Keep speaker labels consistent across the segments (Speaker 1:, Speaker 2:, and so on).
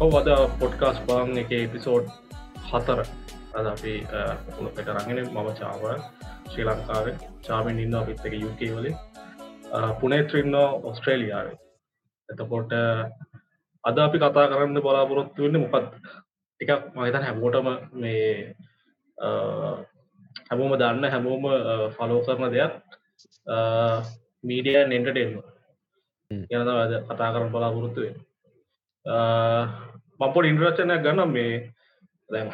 Speaker 1: ඔව අද පොඩ්කාස් බාන් එක එපිසෝඩ් හතර. අද අපි පට රගෙන මම චාව ශ්‍රී ලංකාවේ. චාමෙන් ඉන්න අපිත් එක යුකේ වලින්. පුනේත්‍රන්න ඔස්ට්‍රේලියාවේ එතකොට අද අපි කතා කරන්න බලාපොරොත්තු වෙන්න මොකත් එකක් මහිතන් හැමෝටම මේ හැමෝම දන්න හැමෝම ෆලෝ කරන දෙයක් මීඩිය නෙන්ටටෙන්ම යනද කතා කරන බලාපොරොත්තුවෙන් මපොට ඉන්ද්‍රචනයක් ගන්න මේ දැම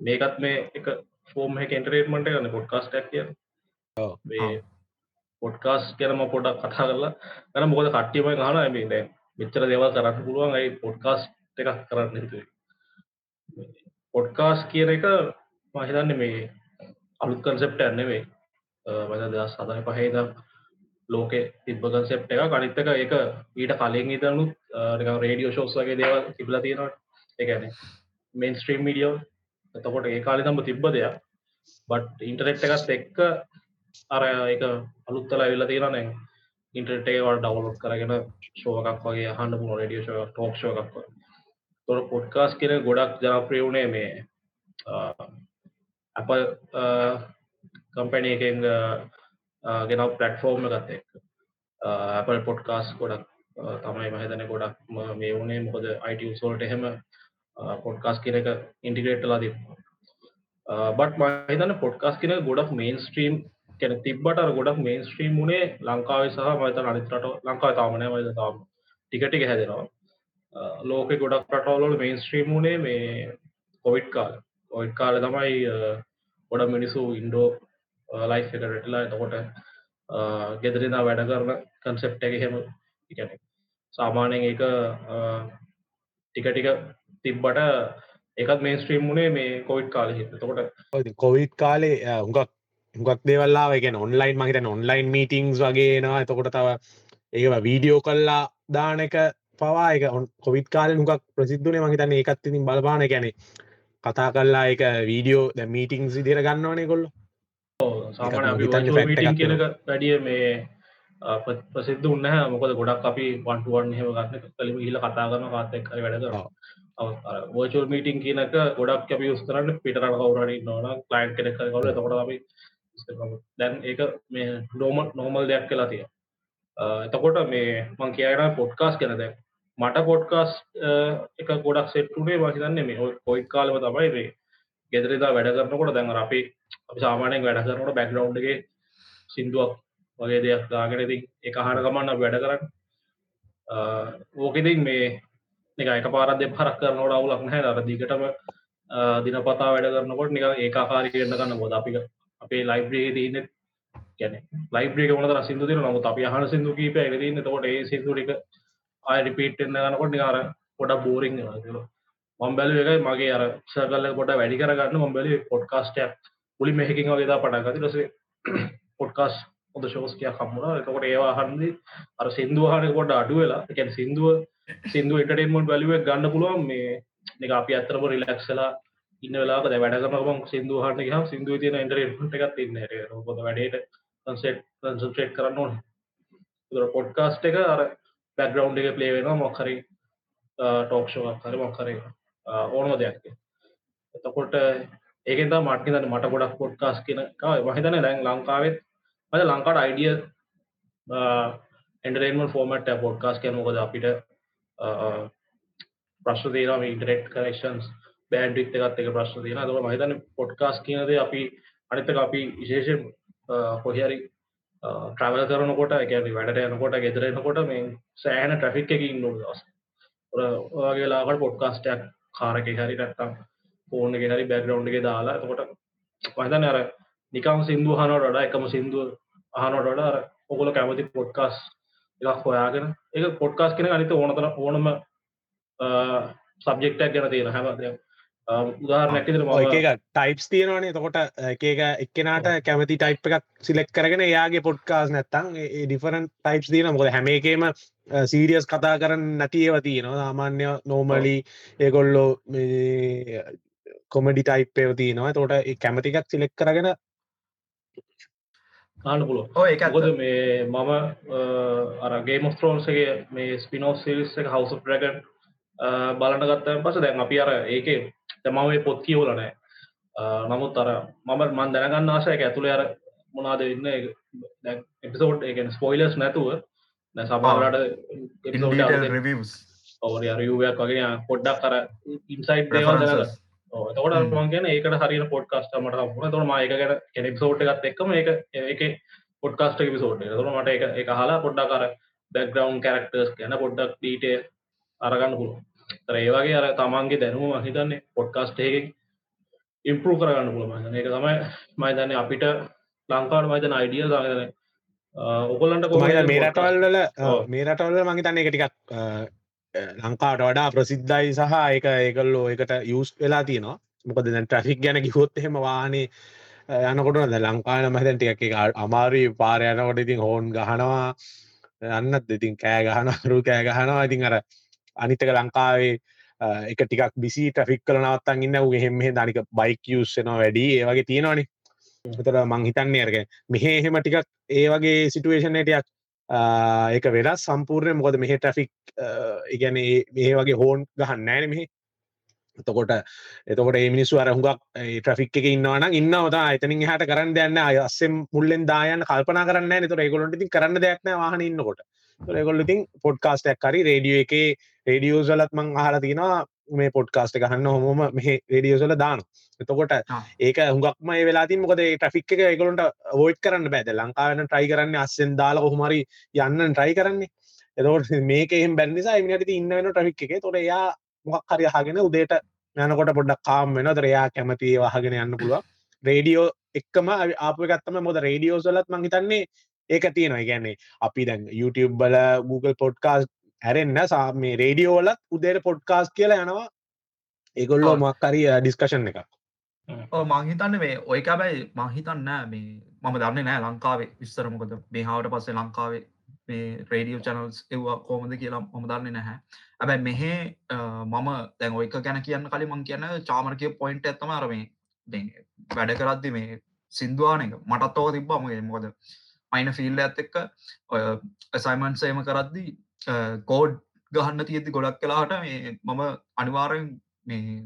Speaker 1: මේකත් මේ එක ෆෝර්ම් එක ඉන්ටරේටමට ගන්න පොඩ්කාස්ටක් කිය මේ පොඩ්කාස් කියනම පොඩක් කතා කරලා. ගන මොකද කට්ටියම හන මේ දැ මෙච්චර දේවල් කරන්න පුළුවන් අයි පොඩ්කාස් එකක් කරන්න හිතුවේ. පොඩ්කාස් කියන එක මහිතන්න මේ අලුත් කන්සෙප්ට ඇන්නෙවේ මද දස් සතන පහේදම් ලෝකෙ තිබ කන්සෙප් එක කනිත්තක එක ඊට කලින් ඉතනුත් රේඩියෝ ශෝස් වගේ දේවල් තිබල තියෙනට එකන මේන් ස්ත්‍රීම් මිඩියෝ එතකොට ඒ කාලි තම්ම තිබ්බ දෙයක්. බට් ඉන්ටරෙක්් එකත් එක්ක අර එක අලුත්තල වෙල්ල තියෙන නැ ඉන්ටරටේ වට ඩවලොඩ් කරගෙන ශෝකක් වගේ හන්ඩ පුුණ රඩිය ෂෝ ටෝක් ෂෝකක් තොර පොඩ්කාස් කියෙන ගොඩක් ජනප්‍රියවුණේ මේ අප කම්පැනි එකෙන් ගෙනව පලට්ෆෝර්ම ගත්ත එක් Apple පොඩ්කාස් ගොඩක් තමයි මහිතන ගොඩක් මේ වුණේ. මොකද අයිට සෝල්ට එහෙම පොඩ්කාස් කියන එක ඉන්ටිග්‍රේට්ලා ති බට මහිතන පොඩ්කාස් කියන ගොඩක් මේන් ස්ට්‍රීම් කෙන තිබට ගොඩක් මේන් ස්ට්‍රීම් වුණේ ලංකාව සහ මත අනිතරට ලංකාව තාමනය මද තාම ටිකටික හැදෙනවා. ලෝක ගොඩක් රටවලට මේන් ස්ට්‍රීම් වුණේ මේ කොවිට් කාල. ඔයිට් කාල තමයි ගොඩ මිනිසු ඉන්ඩෝ ලයි් එක රටලා එතකොට ගෙදරිනා වැඩ කරන කන්සෙප්ට එක හෙම එකන සාමානයෙන් ඒක ටික ටික තිබ්බට එකත් මේ ස්ත්‍රීම් වුණේ මේ කොවිඩ් කාල හිතකොට
Speaker 2: කොවිඩ් කාලේ හුඟක් හුඟක් දෙවල්ලා එක ඔන්ලයින් මහිතන ඔන්ලයින් මීටිංස් වගේනවා එතකොට තව ඒක වීඩියෝ කල්ලා දාන එක පවා. එක කොවිත් කාල හුඟක් ප්‍රසිද්ධනේ මහිතන්න ඒකත් ඉතින් බලපාන. ගැනෙ කතා කල්ලා එක වීඩියෝ ද මීටිංස් විදිර ගන්නවනේ කොල්ලො
Speaker 1: වැඩිය මේ ප්‍රසිද්ධ උන්න මොකද ගොඩක් අපි වන්ටුවන් හෙම ගන්න කලිම හිල කතා කරන කාතෙක් වැඩ වර්චල් මීටිං කියනක ගොඩක් අපි යස්තරන්න පිටර කවරට නොන ලයින් කෙනෙක් කවල තොට අපි දැන් ඒක මේ නෝම නෝමල් දෙයක් කලා තිය එතකොට මේ මං කියන පොඩ්කාස් කෙනද මට පොඩ්කාස් එක ගොඩක් සෙට්ටුනේ වහිතන්න මේ කොයිත් කාලව තමයි මේ ගෙදරදා වැඩ කරනකොට දැන් අපි අපි සාමානයෙන් වැඩ කරනට බැක්ලවන්්ගේ සිින්දුවක් වගේ දෙයක් දාගෙනති එක හර ගමන්න වැඩ කරන්න. ඕකෙතින් මේ එක එක පාරත් දෙ පරක් කරනට අවුලක් නැහැ. අර දිගටම දිනපතා වැඩ කරනකොට නික ඒකාකාරි කරන්න ගන්න බොද අපික අපේ ලයිබ්‍රේ තියන්න ගැන ලයිබ්‍රේ වන සිදු තින නමුත් අපි හන සිදු කීප ඇතින්න තකොට ඒ සිදුරික ආය රිපීට්න්න ගන්නකොට නිකාර පොඩක් බෝරිං මම් බැලු එකයි මගේ අර සකල්ල කොට වැඩි කරගන්න මම්බලි පොඩ්කාස්ටයක් පුලි මෙහකින් වගේ පටගති ලසේ පොඩ්කාස් හොඳ ශෝස්කයක් හම්මුණ එකට ඒවා හන්දි අර සිින්දුවහන කොට අඩු වෙලා එකැන සිින්දුව සිින්දු එටටේන්මට බැලිුව ගන්න පුළුවන් මේ එක අපි අත්තරම රිලක්ෂලා ඉන්න වෙලා වැඩ කරම සිින්දුහට හම සිින්දුව තියන ඉන්ටරේට එකත් ඉන්න ොද වැඩට කන්සෙට් කන්සට්‍රේට් කරන්න ඕන පොඩ්කාස්ට එක අර බැක්ග්‍රවන්් එක පලේ වෙන මොක්හරි ටෝක්ෂෝක් හරි මොක්හරි ඕනෝ දෙයක් එතකොට ඒකෙන්ද මට්නිද මට ගොඩක් පොඩ්කාස් කියන මහිතන දැන් ලංකාවෙත් අද ලංකාට අයිඩිය එන්ඩරේන්ම ෆෝමට පොඩ්කාස් කියන මොකද? අපිට ප්‍රශ්න දේරම ඉන්ටරෙක්් කනෙක්ෂන්ස් බෑන්ඩික් එකත් එක ප්‍රශ්න තියෙන ද මහිතන පොඩ්කාස් කියනද අපි අනිතක අපි විශේෂ කොහරි ට්‍රවල් කරනකොට ගැන වැඩට යනකොට ගෙදරෙනකොට මේ සෑහන ට්‍රෆික් එක ඉන්නු දස් ඔයාගේලාකට පොඩ්කාස්ටයක් කාරක හරි නැත්තම් ෆෝන එක හරි බැග්‍රවන්් එක දාලා තකොට මහිතන අර නිකම් සිින්දු හනොට එකම සිින්දුව අහනොට අර ඔකොල කැමති පොඩ්කාස් එකක් හොයාගෙන එක පොඩ්කාස් කෙන අනිත ඕනතන ඕනම සබ්ජෙක්ටක් ගැන තියෙන හැමදයක් උදාහරනැකිතර
Speaker 2: එක ටයිප්ස් තියෙනවානේ. තකොට එක එක්කෙනට කැමති ටයිප් එකක් සිලෙක් කරගෙන යාගේ පොඩ්කාස් නැත්තං ඩිෆරන් ටයිප්ස් තියන මොකද හැමේකේම සීරියස් කතා කරන්න නැතිේව තියෙනවා. සාමාන්‍ය නෝමලි ඒගොල්ලෝ කොමඩි ටයිප්පයව තියෙනවා. තොට කැමතිකක් සිලෙක් කරගෙන
Speaker 1: ආන්න පුළුව
Speaker 3: ඕ එක
Speaker 1: මොකද මේ මම අරගේ මොස්ට්‍රෝන්සගේ මේ ස්පිනෝස් සිරිස් එක හවස ප්‍රගන් බලට ගත්තයන් පස දැන් අපි අර ඒක තැමම මේ පොත් කියවලනෑ නමුත් අර මම මන් දැනගන්න ආසයක ඇතුළේ අර මොනාද ඉන්න එපිසෝට් එකන ස්පොයිලස් නැතුව සබාලට
Speaker 3: රිවස්
Speaker 1: ඔවරි අරයුවයක් වගේ පොඩ්ඩක් කර ඉන්සයිට් දේවල් දැනගන්න. තකොට මං ගැන ඒකට හරි පොඩ්කාස්ට මට පුන තොට මයක ගැන කෙනෙක් සෝට් එකත් එක්කම ඒක ඒක පොඩ්කාස්ට පිසෝට් තුර මට එක එක හලා පොඩ්ඩක් කර බැක්ග්‍රවන්් කැරක්ටර්ස් ගැන පොඩ්ඩක් ඩීටේ අරගන්න පුළුව තර ඒවගේ අර තමන්ගේ දැනුම මහිතන්නේ පොඩ්කාස්ට එක ඉම්පරූ කරගන්න පුළුව ඒක තමයි මයිතන්නේ අපිට ලංකාවට මයිතන අයිඩිය සාගන ඔකොලන්ට කොම
Speaker 2: මේ රටවල්වල. මේ රටවල්ල මහිතන්න එක ටිකක් ලංකාට වඩා ප්‍රසිද්ධයි සහ එක ඒකල්ලෝ එකට යස් වෙලා තියනවා. මොකද දැන් ට්‍රෆික් ගැන කිහොත් එහෙම වානේ යනකොට ද ලංකාන මහතැන් ටික එක අමාරී පාරයනකොට ඉතින් හෝන් ගහනවා. යන්නත් ඉතින් කෑ ගහනරු කෑ ගහනවා. ඉතින් අර අනිතක ලංකාවේ අ, එක ටිකක් බිසි ට්‍රෆික් කලනවත්තන් ඉන්න. හෙම දනික බයික් යස්සනවා වැඩි. ඒවගේ තියෙනවානේ. තර මං හිතන්නේ අරග මෙහ එහෙම ටිකක් ඒ වගේ සිටුවේෂනටයක් ඒක වෙනස් සම්පූර්ණය මොකද මෙහ ට්‍රෆික් ඉගැන මේ වගේ හෝන් ගහන්න ෑන මෙහි. එතකොට එතකොට ඒ මිනිස්සු අර හුඟක් ට්‍රෆික් එක ඉන්නවන ඉන්නවතා එතනින් හට කරන්න දෙන්න අය අස්සෙම් මුල්ලෙන් දායන් කල්පන කරන්න නතර ඒගොලට ඉතින් කරන්න දෙයක්න වාහන ඉන්නකොට. ඒගොල්ල ඉතින් පොඩ්කාස්ටයක් කරි රේඩියෝ එක රේඩියෝසලත් මං අහලා තිනවා මේ පොඩ්කාස්ට ගහන්න හොම මෙහ රේඩියෝසල දාන එතකොට ඒක හුඟක්ම වෙලාතින් මොකද ට්‍රික් එක එකගොලට වෝයිට් කරන්න බෑද ලංකාවන ට්‍රයි කරන්න අස්සෙන් දාල කොහමරි යන්න ට්‍රයි කරන්නේ. එතකොට මේක එහම බැනිසා මිනිට ඉන්න වෙන ට්‍රික් එක. තොට එයා මොක් හරි හගෙන උදේට යනකොට පොඩ්ඩක් කාම් වෙන දරයා කැමති වහගෙන යන්න පුළුව රේඩියෝ එක්කම අප ගත්තම මොද රේඩියෝ සලත් මංහිතන්නේ ඒක තියෙනවා. ගැන්නේ අපි දැන් YouTube බල Google පොඩ්කාස් ඇරෙන්න්න සා මේ රේඩියෝලත් උදේට පොඩ්කාස් කියලා යනවා. ඒගොල්ලෝ. මක්කරි ඩිස්කශන් එක
Speaker 3: ඕ මංහිතන්න මේ ඔයක බැයි මහිතන්න මේ මම දන්න නෑ ලංකාවේ විස්තර මොකද. මේහාවට පස්සේ ලංකාවේ මේ රේඩියෝ චනල්ස් එවා කෝමද කියලා මම දන්න නැහැ. ඇබැයි මෙහෙ මම දැන් ඔයක ගැන කියන්න කලින් මං කියන්න චාමරකය පොයින්ට ඇත්තම අරමේ වැඩ කරද්දි මේ සිින්දවාන එක. මටත් ඕක තිබ්බමගේ මොකද අයින ෆිල්ල ඇත් එක්ක ඔය සයිමන්සේම කරද්දි කෝඩ් ගහන්න තියෙද්දි ගොඩක් කලාට මේ මම අනිවාරෙන් මේ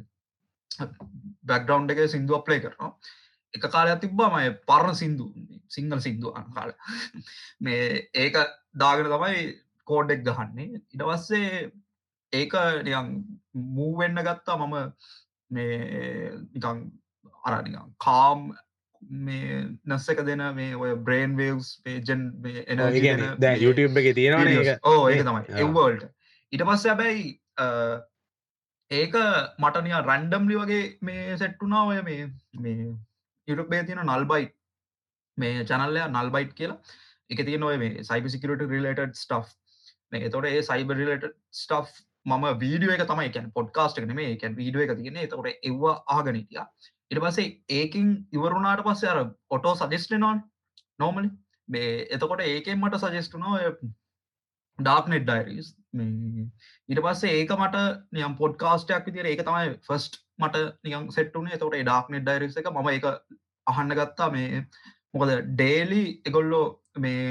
Speaker 3: බැක්ග්‍රවන්් එක සිින්දුව ප්ලේ කරනවා. එක කාලයක් තිබ්බා මය පරණ සිින්දු සිංහල සිින්දුව කාල. මේ ඒක දාගෙන තමයි කෝඩ්ඩෙක් ගහන්නේ. ඉටවස්සේ ඒක නිකං මූවෙන්න ගත්තා. මම මේ නිකං අරනිකං කාම් මේ නස්සක දෙන මේ ඔය බ්‍රේන් වේවස් පේජන් එන
Speaker 2: YouTube එක ඒක.
Speaker 3: ඕ ඒක තමයි.
Speaker 2: ආ.
Speaker 3: එව්වල්ට ඉට පස්ස හැබැයි ඒක මටනිය රැන්ඩම්ලි වගේ මේ සෙට්ටුනා ඔය මේ මේ යුටපේ තියෙන නල්බයි් මේ චනල්ලය නල්බයිට් කියලා. එක තිය නොය මේ සයිපසිකට රිලට ස්ටෆ් මේ තොට ඒ සයිබ රිලට ස්ටෆ් මම වීඩියෝ එක තමයි එකැන් පොඩ්කාස්ට කන මේ එකැන් වීඩුව එක තියෙන තකොට එව්වා ආගනිටිය ඉට පස්සේ ඒකින් ඉවරුණාට පස්සේ අර ඔටෝ සජෙස්ටනොන් නෝමලි මේ එතකොට ඒකෙන් මට සජෙස්ටුනෝ ඩාක්නෙට් ඩයිරස් ඊට පස්සේ ඒක මට නියම් පොඩ්කාස්ටයක් විතිර ඒක තමයි ෆස්ට් මට නියම් සෙට්ටුනේ තොට ඩාක්නෙට් ඩයිරස් එක ම එක අහන්න ගත්තා. මේ මොකද ඩේලි එගොල්ලෝ මේ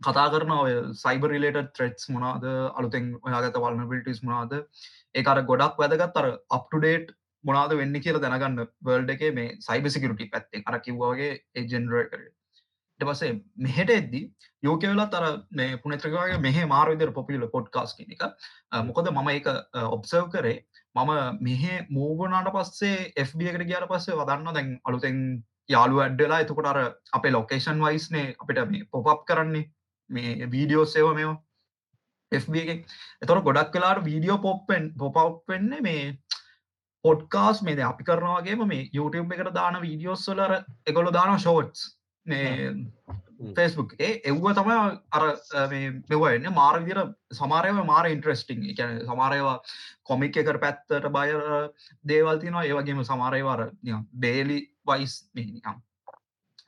Speaker 3: කතා කරන ඔය සයිබ රිලට ත්‍රෙට්ස් මොනාද අලුතෙන් ඔයාගත වල්නබිලිටස් මොනාද ඒකර ගොඩක් වැදගත්. අර අප්ටඩේට් මොනාද වෙන්න කියල දැනගන්න වල්ඩ එක මේ සයිබසිකරටි පැත්තේ අර කිව්වාගේ ඒජෙන්ඩරය කර ට පසේ මෙහෙට එද්දි යෝකවෙලත් අර මේ පුනත්‍රකගේ මෙහ මාරවිදර පොපිල පොඩ්කාස් එක. අ, මොකද මම එක ඔබ්සව් කරේ. මම මෙහෙ මූගනාට පස්සේ FB එකට ගියාට පස්සේ වදන්න දැන් අලුතෙන් යාලු ඇඩ්ඩලා එතකොට අර අපේ ලොකේෂන් වයිස්නේ අපිට මේ පොප් කරන්නේ. මේ වීඩියෝ සේව මේවා. FB එක. එතොට ගොඩක් වෙලාට වීඩියෝ පොප්පෙන් පොපව් වෙන්න මේ පොඩ්කාස් මේ අපි කරනවාගේම මේ YouTube එකට දාන වීඩියෝස්සලර එකොල දාන ෂෝට්ස් මේ ෆෙස්බුක් ඒ එව්ව තමයි අර මෙවන්න මාර්ගදිර සමාරයව මාර ඉන්ට්‍රස්ටිං එකන සමාරයවා කොමික් එකට පැත්තට බය දේවල් තිනවා ඒවගේම සමාරයවර ඩේලි වයිස් නිකම්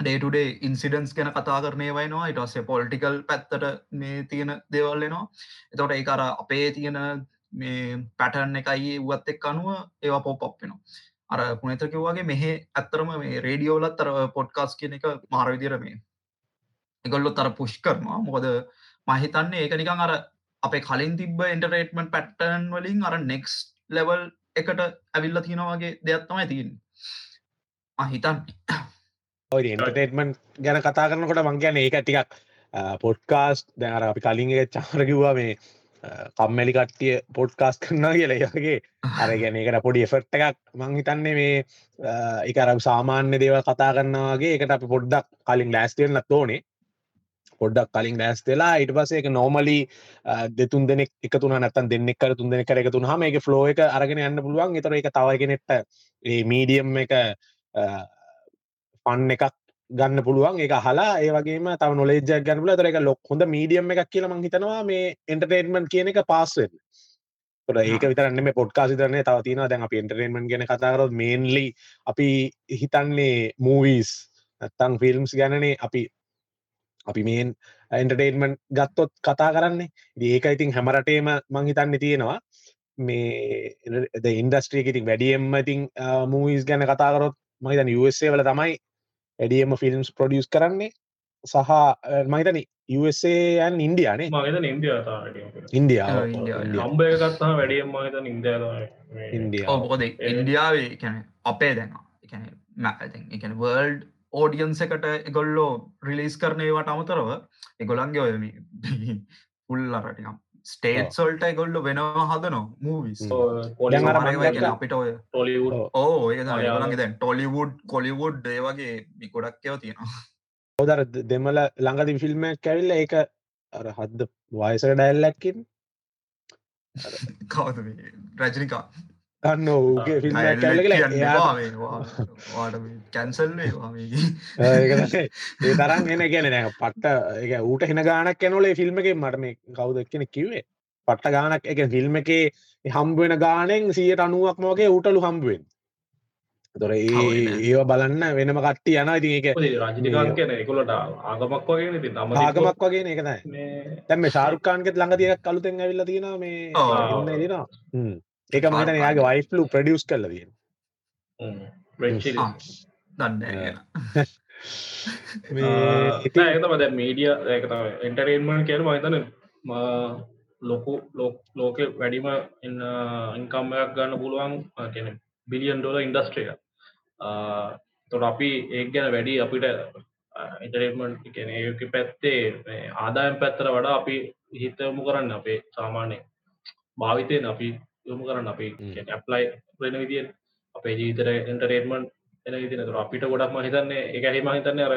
Speaker 3: ඩේටුඩේ ඉන්සිඩන්ස් ගැන කතා කරනය වයිනවා ඉටස්සේ පොලිටිකල් පැත්තට මේ තියෙන දේවල්ලනවා එතවට ඒ අර අපේ තියෙන මේ පැටර්න් එකයි වුවත් එක් අනුව ඒවා පොප් වෙනවා. අර පුනතකිවගේ මෙහ ඇත්තරම මේ රේඩියෝලත් අර පොඩ්කාස් කියන එක මාරවිදිර මේ එගොල්ලොත් අර පුෂ් කරනවා. මොකද මහිතන්නේ ඒක නිකං අර අපේ කලින් තිබ ඉන්ටරේටමෙන්ට් පැට්ටන් වලින් අර නෙක්ස් ලෙවල් එකට ඇවිල්ල තියෙනවාගේ දෙයක් තමයි තියන් හිතන්
Speaker 2: ඔය එන්ටර්ටේට්මන්ට් ගැන කතා කරනකොට මං කියන ඒක ටිකක් පොඩ්කාස්ට් දැර අපි කලින් එක චාර කිව්වා මේ කම්මැලි කට්ටිය පොඩ්කාස් කරන්නා කියලා ඒගේ අර ගැන එකට පොඩි එෆට් එකක්. මං හිතන්නේ මේ එකර සාමාන්‍ය දේව කතා කරන්නවාගේ එකට අපි පොඩ්ඩක් කලින් ලෑස්තියෙන්න්න තෝනේ පොඩ්ඩක් කලින් ලෑස් වෙලා ඉට පස එක නෝමලි දෙතුන් දෙනෙක් එක තුන නැතන් දෙන්නෙක් කර තුන් දෙනෙක් කර එක තුන හම එක ෆලෝ එක අරගෙන යන්න පුළුවන්. එතර එක තවයිගෙනෙට ඒ මීඩියම් එක පන්න එකක් ගන්න පුළුවන්. එක හලා ඒවගේම තව නොලේජක් ගන්නල තර එක ලොක් හොඳ මීඩියම් එකක් කියල මං හිතනවා මේ එන්ටර්ටේන්මන් කියන එක පාස්වෙන් ඒක විතරන්න මේ පොඩ්කා සිතරන්නේ තව තින දැන් අපි එන්ටර්ටේන්මන් ගැන කතාකරොත් මේන්ලි අපි හිතන්නේ මූවිස් නැත්තං ෆිල්ම්ස් ගැනනේ අපි අපි මේන් එන්ටර්ටේන්මන්් ගත්තොත් කතා කරන්නේ. ඒක ඉතින් හැමරටේම මංහිතන්න තියෙනවා. මේ ඉන්ඩස්ට්‍රියක ඉතින් වැඩියම්ම ඉතින් මූවිස් ගැන කතාකරොත් මහිතන USA වල තමයි වැඩියම ෆිල්ම්ස් ප්‍රඩියස් කරන්නේ සහ මහිතන USAයන් ඉන්ඩියානේ
Speaker 1: මගත
Speaker 2: ඉන්දියාව
Speaker 1: නම්බය ගත්තා වැඩියම් මහිත ඉන්දයා
Speaker 3: මොකද ඉන්ඩියාවේ කැන අපේ දැන එකන වර්ල්ඩ් ඕඩියන්ස එකට එගොල්ලෝ රිලිස් කරනයවට අමතරව එගොලන්ගේ ඔයම පුල්ලරටිකම් ස්ටේට් සොල්ට එගොල්ල වෙනවා හදනො මූවිස් අපිට ඔය
Speaker 1: ටොලිවුඩ්
Speaker 3: ඕ ඒ ගලගේ දැන් ටොලිවුඩ් කොලිවුඩ් ඒ වගේ මිකොඩක්කව තියෙනවා.
Speaker 2: හෝදර දෙමල ළඟති ෆිල්ම් කැවිල්ල ඒක අර හද්ද වයසක ඩැල්ලැක්කින්
Speaker 3: කවද රජනිකා
Speaker 2: ගන්න ඌගේ ෆිල්ම් කැල්ල
Speaker 3: කැන්සල්
Speaker 2: ඒ තරන් එන ගැන නෑ. පට්ට එක ඌට හෙන ගානක් කැනොලේ ෆිල්ම් එක මට මේ කවුද එක්කෙන කිවේ පට්ට ගානක් එක ෆිල්ම් එකේ හම්බුවෙන ගානෙන් සියට අනුවක් මෝගේ ඌටලු හම්බුවෙන් තොර ඒ බලන්න වෙනම කට්ටි යන ඉතින් එක
Speaker 1: රජනිකාන් කියන එකොලට ආගමක් වගේ ති
Speaker 2: ආගමක් වගේ එකනයි තැම ශාරුකාන්ගෙත් ළඟ තියක් කලුතෙන් ඇවිල්ල තියෙන මේ දිනවා ඒක මහිතන යාගේ වයිෆලු ප්‍රඩියස් කරල තියෙන
Speaker 3: දන්න
Speaker 1: මීඩිය ඒක එන්ටරේන්මන් කියර මහිතන ලොකු ලෝක ලෝක වැඩිම ඉන්කම්මයක් ගන්න පුළුවන් කියන බිලියන් ඩොල ඉන්ඩස්ට්‍රිය තොට අපි ඒ ගැන වැඩි අපිට ඉන්ටරේමන්ට් කියන ඒක පැත්තේ ආදායම් පැත්තර වඩා අපි හිතමු කරන්න අපේ සාමාන්‍ය භාවිතයෙන් අපි යොමු කරන්න අපි ඇප්ලයි වෙන විදිියෙන් අපේ ජීතර එන්ටරේටමන්් එන විදින තුර අපිට ගොඩක්ම හිතන්නේ එක හෙම හිතන්න අර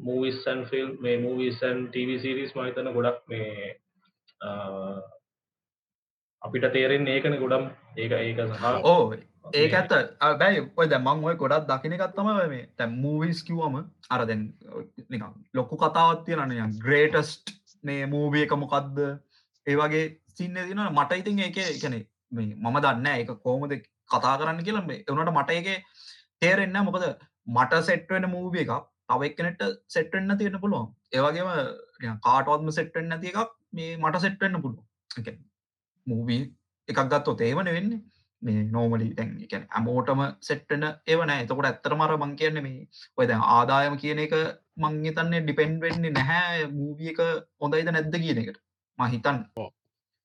Speaker 1: මූවිස්සන් ෆිල් මේ මූවිසන් TV සිරිස් මහිතන ගොඩක් මේ අපිට තේරෙන් ඒකන ගොඩම් ඒක ඒක සහ
Speaker 3: ඕ ඒක ඇත්ත. බැයි ඔය දැ මං ඔය ගොඩක් දකිනකත්තම මේ තැම් මූවිස් කිව්වම අර දැන් ලොක්කු කතාවත් තියෙනන ග්‍රේටස්ට් මේ මූවිය එක මොකක්ද ඒ වගේ සින්න දින මට ඉතින් ඒක එකන මම දන්න එක කෝමද කතා කරන්න කියලම එවනට මට එක තේරෙන්න මොකද මට සෙට්වෙන මූවිය එකක් තව එක්කනට සෙට්වෙන්න තියෙන පුළුවන්. ඒවගේම කාටවත්ම සෙට්වෙන් නැති එකක් මේ මට සෙට්වෙන්න පුළුව මූවී එකක් ගත්තොත් ඒවන වෙන්නේ මේ නෝමලි දැන් එකන ඇමෝටම සෙට්ටන ඒවන එතකොට ඇත්තර මර මං කියන්න මේ ඔය දැන් ආදායම කියන එක මංගතන්නේ ඩිපෙන්ඩ් වෙන්නේ නැහැ. මූවිය එක හොඳයිද නැද්ද කියන එකට. මහිතන්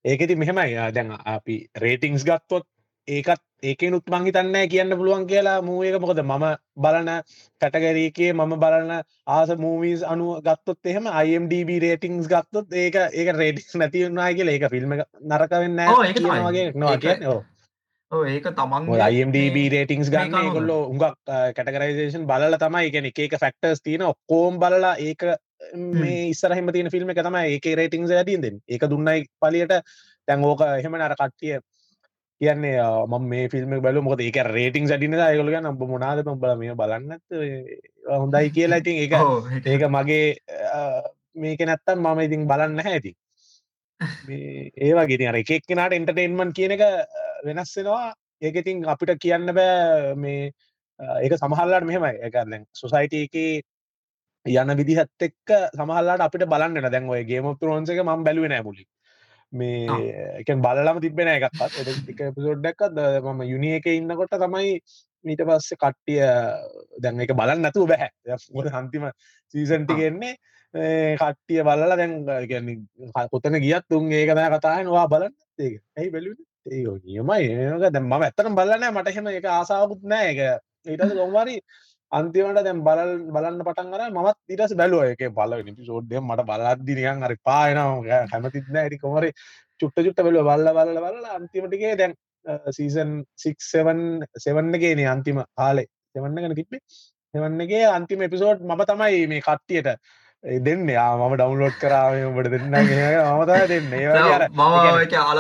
Speaker 2: ඒකෙති මෙහෙමයි. දැන් අපි රේටිංස් ගත්තොත් ඒකත් ඒකනුත් මංහිතන්න කියන්න පුළුවන් කියලා මූක මොකද මම බලන කැටගරීකේ මම බලන ආස මූවිස් අනු ගත්තොත් එහෙම IMDB රේටිංස් ගත්තොත් ඒක ඒක රේටික්ස් නැතිවුණනා කියල ඒක ෆිල්ම් නරකවෙන්න වගේ නවා කියන්න.
Speaker 3: ඒක තමන්
Speaker 2: IMDB රේටිංස් ගන්න කොල්ලෝ උඟක් කටගරයිසේෂන් බලල තමයි එකන එක ෆෙක්ටර්ස් තියෙන ඔක්කෝම් බලලා ඒක මේ ඉස්සරහම තින ෆිල්ම් එක තමයි ඒක රේටිංස් ඇතින්දෙන් ඒක දුන්නයි පලියට තැන් ඕක එහෙම නර කට්ටිය කියන්නේ මම මේ ෆිල්ම් බලු මොකද ඒක රේටිං සටින යකල නම්බ මොනාද? බල මේ බලන්නත් හොඳයි කියලා. ඉතින් ඒක ඒක. මගේ මේක නැත්තම් මම ඉතින් බලන්න ඇති ඒවා ගෙන අර එකක් කෙනට එන්ටර්ටේන්මන් කියන එක වෙනස්සෙනවා ඒක ඉතින් අපිට කියන්න බෑ මේ ඒක සමහල්ලාට මෙහෙමයි. එකන්න සොසයිටක යන විදිහත් එක්ක සමහල්ලාට අපිට බලන්න දැන් ඔය ගේම තරෝන්සක ම බැලුව නෑ මුලි මේ එක බලම තිබෙන එකක්ත් එක පිසෝඩ්ඩක්ත් මම යුනි එක ඉන්නකොට තමයි මීට පස්සේ කට්ටිය දැන් එක බලන්න නැතුව බැහැ හන්තිම සීසන්ටිගෙන්නේ කට්ටිය බලලා දැන් කොතන ගියත් තුන් ඒකතය කතාය වා බලන්න ඒක. ඇයි බැලු ඒ නියමයි. ඒක දැන් මම ඇත්තටම බලන්නේ නැහැ මට එහෙම ඒක ආසාවකුත් නැහැ ඒක ඊට කොහොමරි අන්තිමට දැන් බලල් බලන්න පටන් අර මමත් ඊට පස්සේ බැලුවා. ඒකේ පළවෙනි එපිසෝඩ් එක මට බලද්දි නිකන් හරි පා එනවා කැමතිත් නැහැ ඉතින් කොහොමරි චුට්ට චුට්ට බැලුවා. බලලා බලලා බලලා. අන්තිම ටිකේ දැන් සීසන් 6 7 7 එකේනේ අන්තිම කාලේ. 7 එකනේ තිබ්බේ. 7 එකේ අන්තිම එපිසෝඩ් මම තමයි මේ කට්ටියට දෙන්න. මම ඩවන්ලෝඩ් කරාමට දෙන්න. මත දෙන්න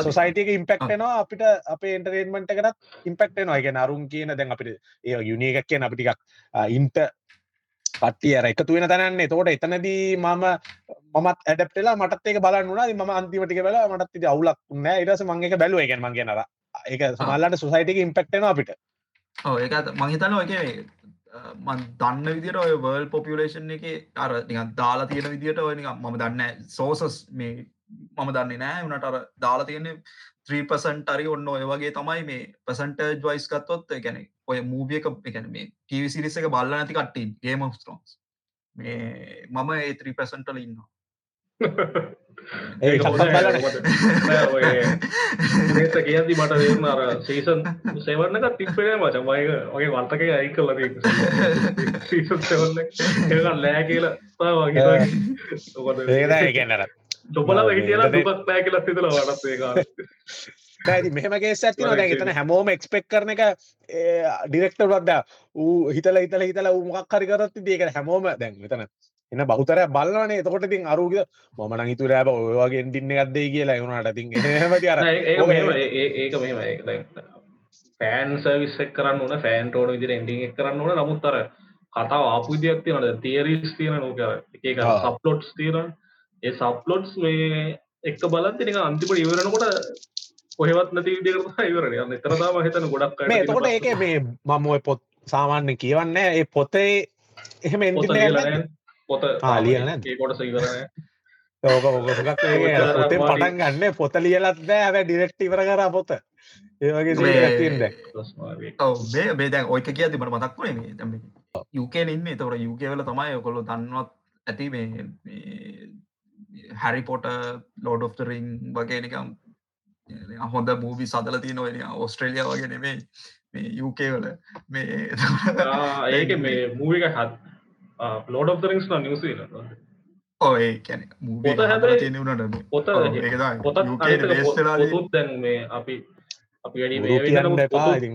Speaker 2: සොසයිටක ඉම්පෙක්ටනවා අපිට අපේ එන්ටරේන්මට එකටත් ඉම්පෙක්ටනවා එක අරුම් කියන දැන් අපිට ඒ යුනිය එකක් කියන අපිටිකක් ඉන්ට පටිය එකතු වෙන තැනන්නේ. තෝට එතනදී මම මත් ඇඩප්ටලා මටත් ඒක බලන්න වුණා ම අන්තිමටික වෙලා මටත් අවුලක් නෑ ඉරස මංගේක බැලුව. එකෙන් මංගේ නර ඒක සමල්ලට සොසයිටක ඉම්පෙක්ටනවා අපිට.
Speaker 3: ඒක මහිතන එක මන් දන්න විදිට ඔය වර්ල් පොපියලේෂන් එක අර නිකන් දාලා තියෙන විදිට ඔය නිකම් මම දන්න සෝසස් මේ මම දන්නේ නෑ. වනට අර දාලා තියෙන්නේ 3පසන්ට අරි ඔන්න ඔය වගේ තමයි මේ පසන්ට ජොයිස් කත්තොත් ගැන ඔය මූවියක එකන මේ ටීවිසිරිස එක බල්ල නැති කට්ටින් ගේම ස්ටෝන්ස් මේ මම ඒ 3පසන්ටල ඉන්නවා.
Speaker 2: ඒ
Speaker 1: කියදි මට දෙන්න අර සීසන් සෙවන්නක තිප්පේ මච මයක වගේ වර්තක ඇයි කල ලෑ කියලා වගේ
Speaker 2: කියන්නට
Speaker 1: ඩොබල හිටියලා දුපත් නෑ කියලා ඒක
Speaker 2: ඇති මෙහමගේ ඇතින දැන් එතන හැමෝම එක්ස්පෙක් කරන එක ඩිරෙක්ටර් වක්ද ඌ හිතල හිතල හිතල උමක් හරි කරත් ඒක හැමෝම දැන් මෙතන එන්න බහුතර බලනේ එතකොට තින් අරුග මන හිතු රෑබ ඔයවාගේ ටින්න ගත්දේ කියලා එවුණට තින්
Speaker 1: ඒක පෑන් සවිස්සක් කරන්න ඕන ෆෑන්ටෝන විදිර එන්ඩිං එක් කරන්න ඕන. නමුත්තර කතාව ආපු විදියක් තියෙනට තේරීස් තියෙන නෝක එක සප්ලොට්ස් තීරන් ඒ සප්ලොට්ස් මේ එක්ක බලත් නික අන්තිපට ඉවරනකොට කොහෙවත් නැති විදිකට ඉවරන. යන්න තරදාම හිතන ගොඩක්
Speaker 2: එතකොට ඒක මේ මම පොත් සාමාන්‍ය කියවන්න ඒ පොතේ එහෙම එ
Speaker 1: පොත
Speaker 2: ලියන
Speaker 1: කොටස ඉවරන
Speaker 2: ඕක ඕකක් පොතෙන් පටන් ගන්න පොත ලියලත් දෑ ඇ ඩිරෙක්ට ඉවර කර පොත. ඒවගේ
Speaker 3: බේදැන් ඔයක කිය තිබට මතක් වනේ යුකේ ඉන්න. තවට යුකේවල තමයි ඔකොල්ලො දන්නවත් ඇති මේ හැරි පොට ලෝඩ ඔෆ් රිං වගේ නිකම් හොඳ මූවි සදල තියන වෙන ඔස්ට්‍රේලිය වගේ නෙමේ මේ යුකේවල මේ
Speaker 1: ඒක මේ මූවික හත් ලෝඩ of රිංස්
Speaker 3: කැන
Speaker 1: පොත පොත දැන් මේ අපි අපි වැඩි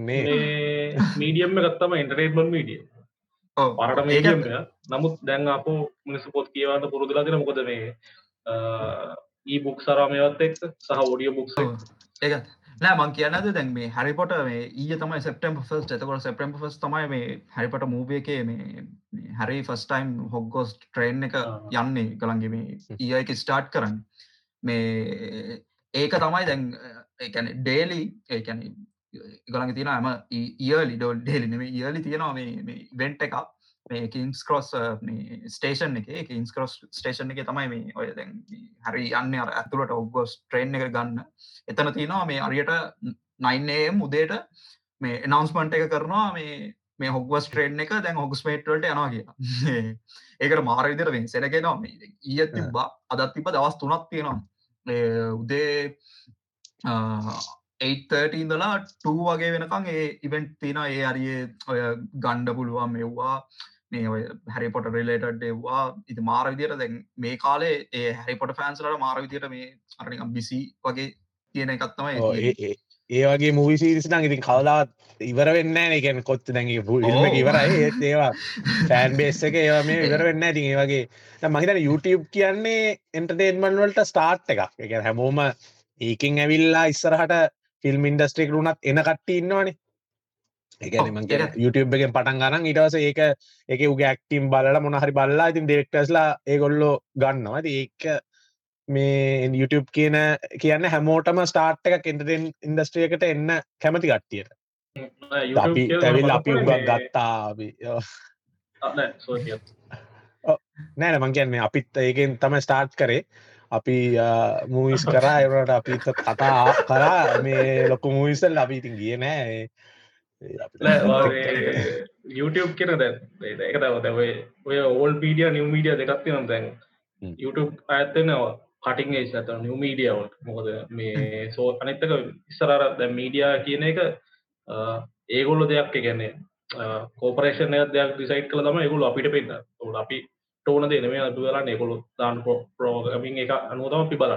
Speaker 1: මීඩියම්ම ගත්තම ඉන්ටරේට්මන් මීඩිය පරට මේඩියම් නමුත් දැන් අප මිනිස්සු පොත් කියවන්න පුරුදුලා දෙන මොකද මේ ඒ බුක් සරාමයවත් එක් සහ ෝඩිය බුක්ස
Speaker 3: ඒත් නෑ මං කියන්නද දැන් මේ හැරිපොට මේ ඊය තමයි සෙප්ටම් ෆස් එතකොට සෙප්ටම් ෆස් තමයි මේ හැරිපට මූබ එකේ මේ හැරි ෆස්ටයිම් හොග්ගෝස් ට්‍රේන් එක යන්නේ ගළන්ගේ මේ ඊය එක ස්ටාර්ට් කරන්න. මේ ඒක තමයි දැන් ඒැන ඩේලි ඒැන ගළඟ තියෙන ඇම ඉයලි ඩෝල් ඩේලි නෙම ඉයලි තියෙනවා මේ වෙන්ට එකක් මේ කින්ස් කරොස් ස්ටේෂන් එක කින්ස් කරොස් ස්ටේෂන් එක තමයි මේ ඔය දැන් හරි යන්න අර ඇතුළට ඔග්ගොස් ට්‍රේන් එක ගන්න. එතන තියෙනවා මේ අරියට නයින්ඒම් උදේට මේ එනවන්ස්මන්ට් එක කරනවා මේ මේ හොගස් ට්‍රේන් එක දැන් හොගස්මේට්වලට යනවා කිය ඒකට මාර විදිර වෙන් සෙනගෙනවා මේ ඊය තිබ්බා අදත් තිබ දවස් තුනක් තියෙනවා. උදේ 8 ඉඳලා ටූ වගේ වෙනකං ඒ ඉවෙන්ට් තින ඒ අරියේ ඔය ගණ්ඩ පුළුවන් මෙව්වා. මේ ඔය හැරිපොට රෙලේටඩ් එවා ඉති මාර විදියට දැන් මේ කාලේ ඒ හැරිපොට ෆෑන්ස්ලට මාර විදියට මේ අරනිකම් බිසි වගේ තියෙන එකත්තමයි
Speaker 2: ඒ වගේ මූවිසිරිසිනං ඉතින් කවදාත් ඉවර වෙන්න එකන කොත් දැගේ ිල්ම ඉවරයි. ඒත් ඒවා ෆෑන් බේස් එක ඒවා මේ ඉවර වෙන්න ඇති ඒ වගේ මහිතන YouTube කියන්නේ එන්ටර්ටේන්මන් වලට ස්ටාර්ට් එකක්. එක හැමෝම ඒකින් ඇවිල්ලා ඉස්සරහට ෆිල්ම් ඉන්ඩස්ට්‍රික් රුණත් එන කට්ටි ඉන්නවානේ. එකන YouTube එකෙන් පටන් ගන්න ඉටවස ඒක එක උගේ ඇක්ටම් බලල මොනහරි බල්ලා ඉතින් ඩෙක්ටස්ලා ඒගොල්ලෝ ගන්නවා. ඒක මේ YouTube කියන කියන්න හැමෝටම ස්ටාර්ට් එක කෙන්ටෙන් ඉන්ඩස්ට්‍රියකට එන්න කැමති කට්ටියට. අපි තැවිල් අපි උගක් ගත්තා නෑන මං කියන්නේ අපිත් ඒකෙන් තම ස්ටාර්ට් කරේ අපි මූවිස් කරා එවට අපි කතා කරා. මේ ලොකු මූවිසල් අපි ඉතින් ගිය නෑ.
Speaker 1: YouTube කෙන දැ එක තව දැව ඔය ඕල් පීඩිය නිව මීඩිය දෙකත්ති නම් දැන්. YouTube ඇත්තනවා කටින් ඒස් ඇත නිව මීඩියවට මොකද මේ සෝ අනෙත්තක ඉස්සරර දැ මීඩියා කියන එක ඒගොල්ල දෙයක් ගැන්නේ කෝපරේෂන දෙයක් ඩිසයිට් කළ තම ඒගොල අපිට පෙන්න්න ඔට අපි ටෝන දෙනේ අතු වෙලා ඒකොළු දාන් ප්‍රෝගමින් එක අනුවතම අපි බල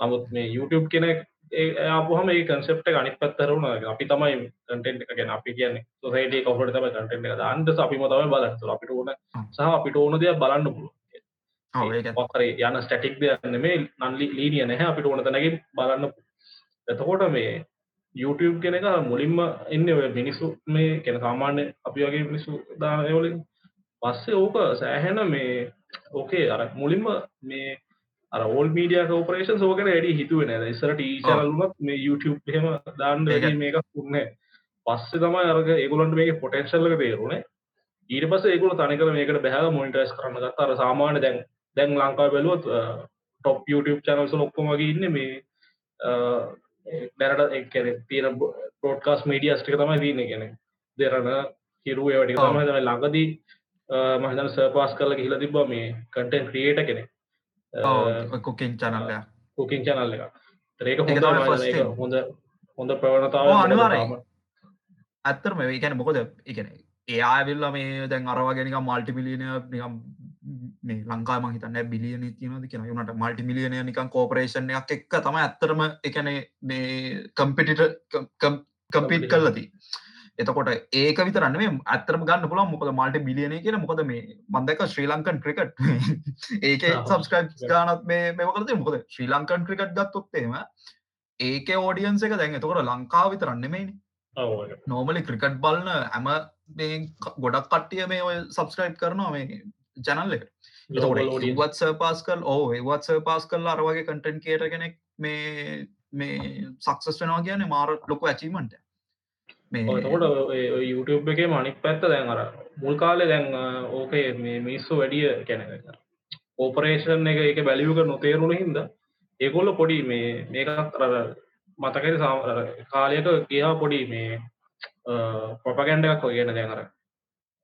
Speaker 1: නමුත් මේ YouTube කෙනෙක් ආපුහම ඒ කන්සෙප්ට අනිත් පත්තරුණ අපි තමයි කටෙන්ට එක ගැන අපි කියන්නේ. සොසයිට කවට තම කටෙන්ට එක. අන්ද අපි මතම බලන්න. අපිට ඕන සහ අපිට ඕන දෙයක් බලන්න පුළුව පොකර යන ස්ටටික් දෙයන්න මේ නන්ලි ලීනිය නැහැ. අපිට ඕන තැනකින් බලන්න එතකොට මේ YouTube කෙන එක මුලින්ම එන්න ඔය මිනිස්සු මේ කෙන සාමාන්‍ය අපි වගේ මිනිස්සු දානයවලින් පස්සේ ඕක සෑහෙන මේ ඕකේ අර මුලින්ම මේ ඕල් මීඩිය කෝපරේෂන් සෝකට වැඩි හිතුව නෑ. ඉස්සර ටීචරලුනත් මේ YouTube හෙම දාන්න වැඩි මේක පුන්නේ පස්සේ තමයි අරග ඒගුලන්ට මේක පොටෙන්ශල්ලක තේරුණේ ඊට පස ඒකුල තනිකර මේකට බැහ මොනිටස් කරන්න ගත්තර සාමාන්‍ය දැන් දැන් ලංකා බැලුවත් ටොප් YouTube චැනල්ස ඔක්කොමගේ ඉන්න මේ දැනට එක්කන තියෙන පෝට්කාස් මීඩියස්ටික තමයි දීන්න ගැන දෙරන හිරුව වැඩි තමයි තමයි ළඟදී මහිතන සර්පාස් කරල හිල තිබ මේ කටෙන් ක්‍රියේට කෙනෙ
Speaker 3: කොකින් චනල්ලය
Speaker 1: කුකින් චනල් එක ඒක හොඳ. හොඳ හොඳ ප්‍රවණතාව
Speaker 3: අනිවාර්යයෙන්. ඇත්තරම ගැන මොකද? එකන ඒආවිල්ල මේ දැන් අරවාගෙනක මල්ටිමිලියනය නිකම් මේ ලංකා මහිතන්න බිලියන තියනද කියෙන වුණට මල්ටිමිලියනය නිකන් කෝපරේෂන් එකක් එක්ක තම ඇත්තරම එකන මේ කම්පිටිට කම්පිට් කල්ලති එතකොට ඒක විතරන්න මේ ඇත්තරම ගන්න පුලා මොකද මල්ට බිලියන කියන මොකද මේ මන්දක ශ්‍රී ලංකන් ක්‍රිකට්. ඒක. සබස්ක්‍රයිබ් ගානත් මේ මෙමකද මොකද ශ්‍රී ලංකන් ක්‍රිකට් ගත්තොත්තේම ඒක ෝඩියන්ස එක දැන් එතකොට ලංකාව විතරන්නෙමයිනි නෝමලි ක්‍රිකට් බලන ඇම මේ ක- ගොඩක් කට්ටිය මේ ඔය සබස්ක්‍රයිබ් කරනවා මේ ජනල්ල එක වත් සර්පාස් කල් ඕ ඒවත් සර්පාස් කල් අරවගේ කටන් කේට කෙනෙක් මේ මේ සක්සස් වෙනවා කියන මාර ලොකු ඇචීමට මේ
Speaker 1: තකොට YouTube එක මනික් පැත්ත දැන් අර මුල් කාලෙ දැන් ඕකේ මේ මිනිස්සු වැඩිය කැන ඕපරේෂන් එක එක බැලියක නොතේරුණ හින්ද ඒගොල්ල පොඩි මේ මේකත් අර මතකයි කාලයක කියහා පොඩි මේ පොපගැන්ඩ එකක් වගෙන දැන් අර.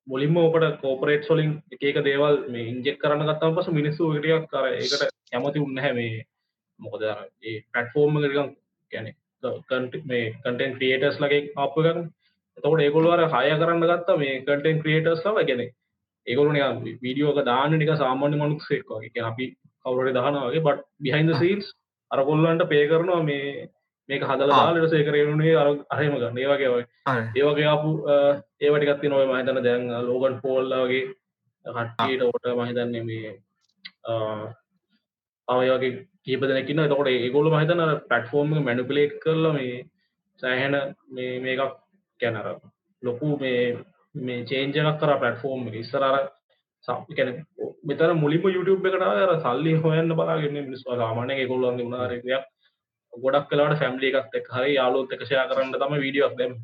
Speaker 1: මුලින්ම ඕකට කෝපරේට් සොලින් එක එක දේවල් මේ ඉන්ජෙක් කරන්න ගත්තම පස මිනිස්සු ටියක් කර ඒකට කැමති උන්නහැ මේ මොකද අර ඒ පටෆෝර්ම එකකම් ගැන මේ කටෙන් ක්‍රියටර්ස් ලගේ අප කරන එතකොට ඒගොල්ල අර හය කරන්න ගත්තා මේ කටෙන් ක්‍රියටර්ස් ලව ගැන ඒගොලු වීඩියෝක දාන නික සාමාන්‍ය මනුක්සෙක් වගේ. අපි කවුරට දහනවගේ බට් බිහින්ද සීල්ස් අර කොල්ලන්ට පේ කරනවා මේ මේක හදලා දාලට සේකරයුණේ අර අරම ගන්න. ඒ වගේ ඔය. ඒවගේ ආපු ඒවටිකත්ති නොව මහිතන දැන් ලෝගන් පෝල්ල වගේ කට්ටට ඔට මහිතන්නේ මේ අවයගේ කීප දෙනකින්න තකොට ඒගොල මහිතන පටෆෝර්ම් මැනිපලේට් කරල මේ සෑහෙන මේ මේකක් කැනර ලොකු මේ මේ චේන්ජනක් කර පටෆෝර්ම් ඉස්සරර සැන මෙතර මුලිම YouTube එකට අර සල්ලි හොයන්න බලාගෙන මිනිස් සාමානය ගොල්ලන්ගේ උනාරයක් ගොඩක් කලාට ෆැම්ලි එකක් එක් හරි යාලුත් එකෂයා කරන්න තම වීඩියක් දැම්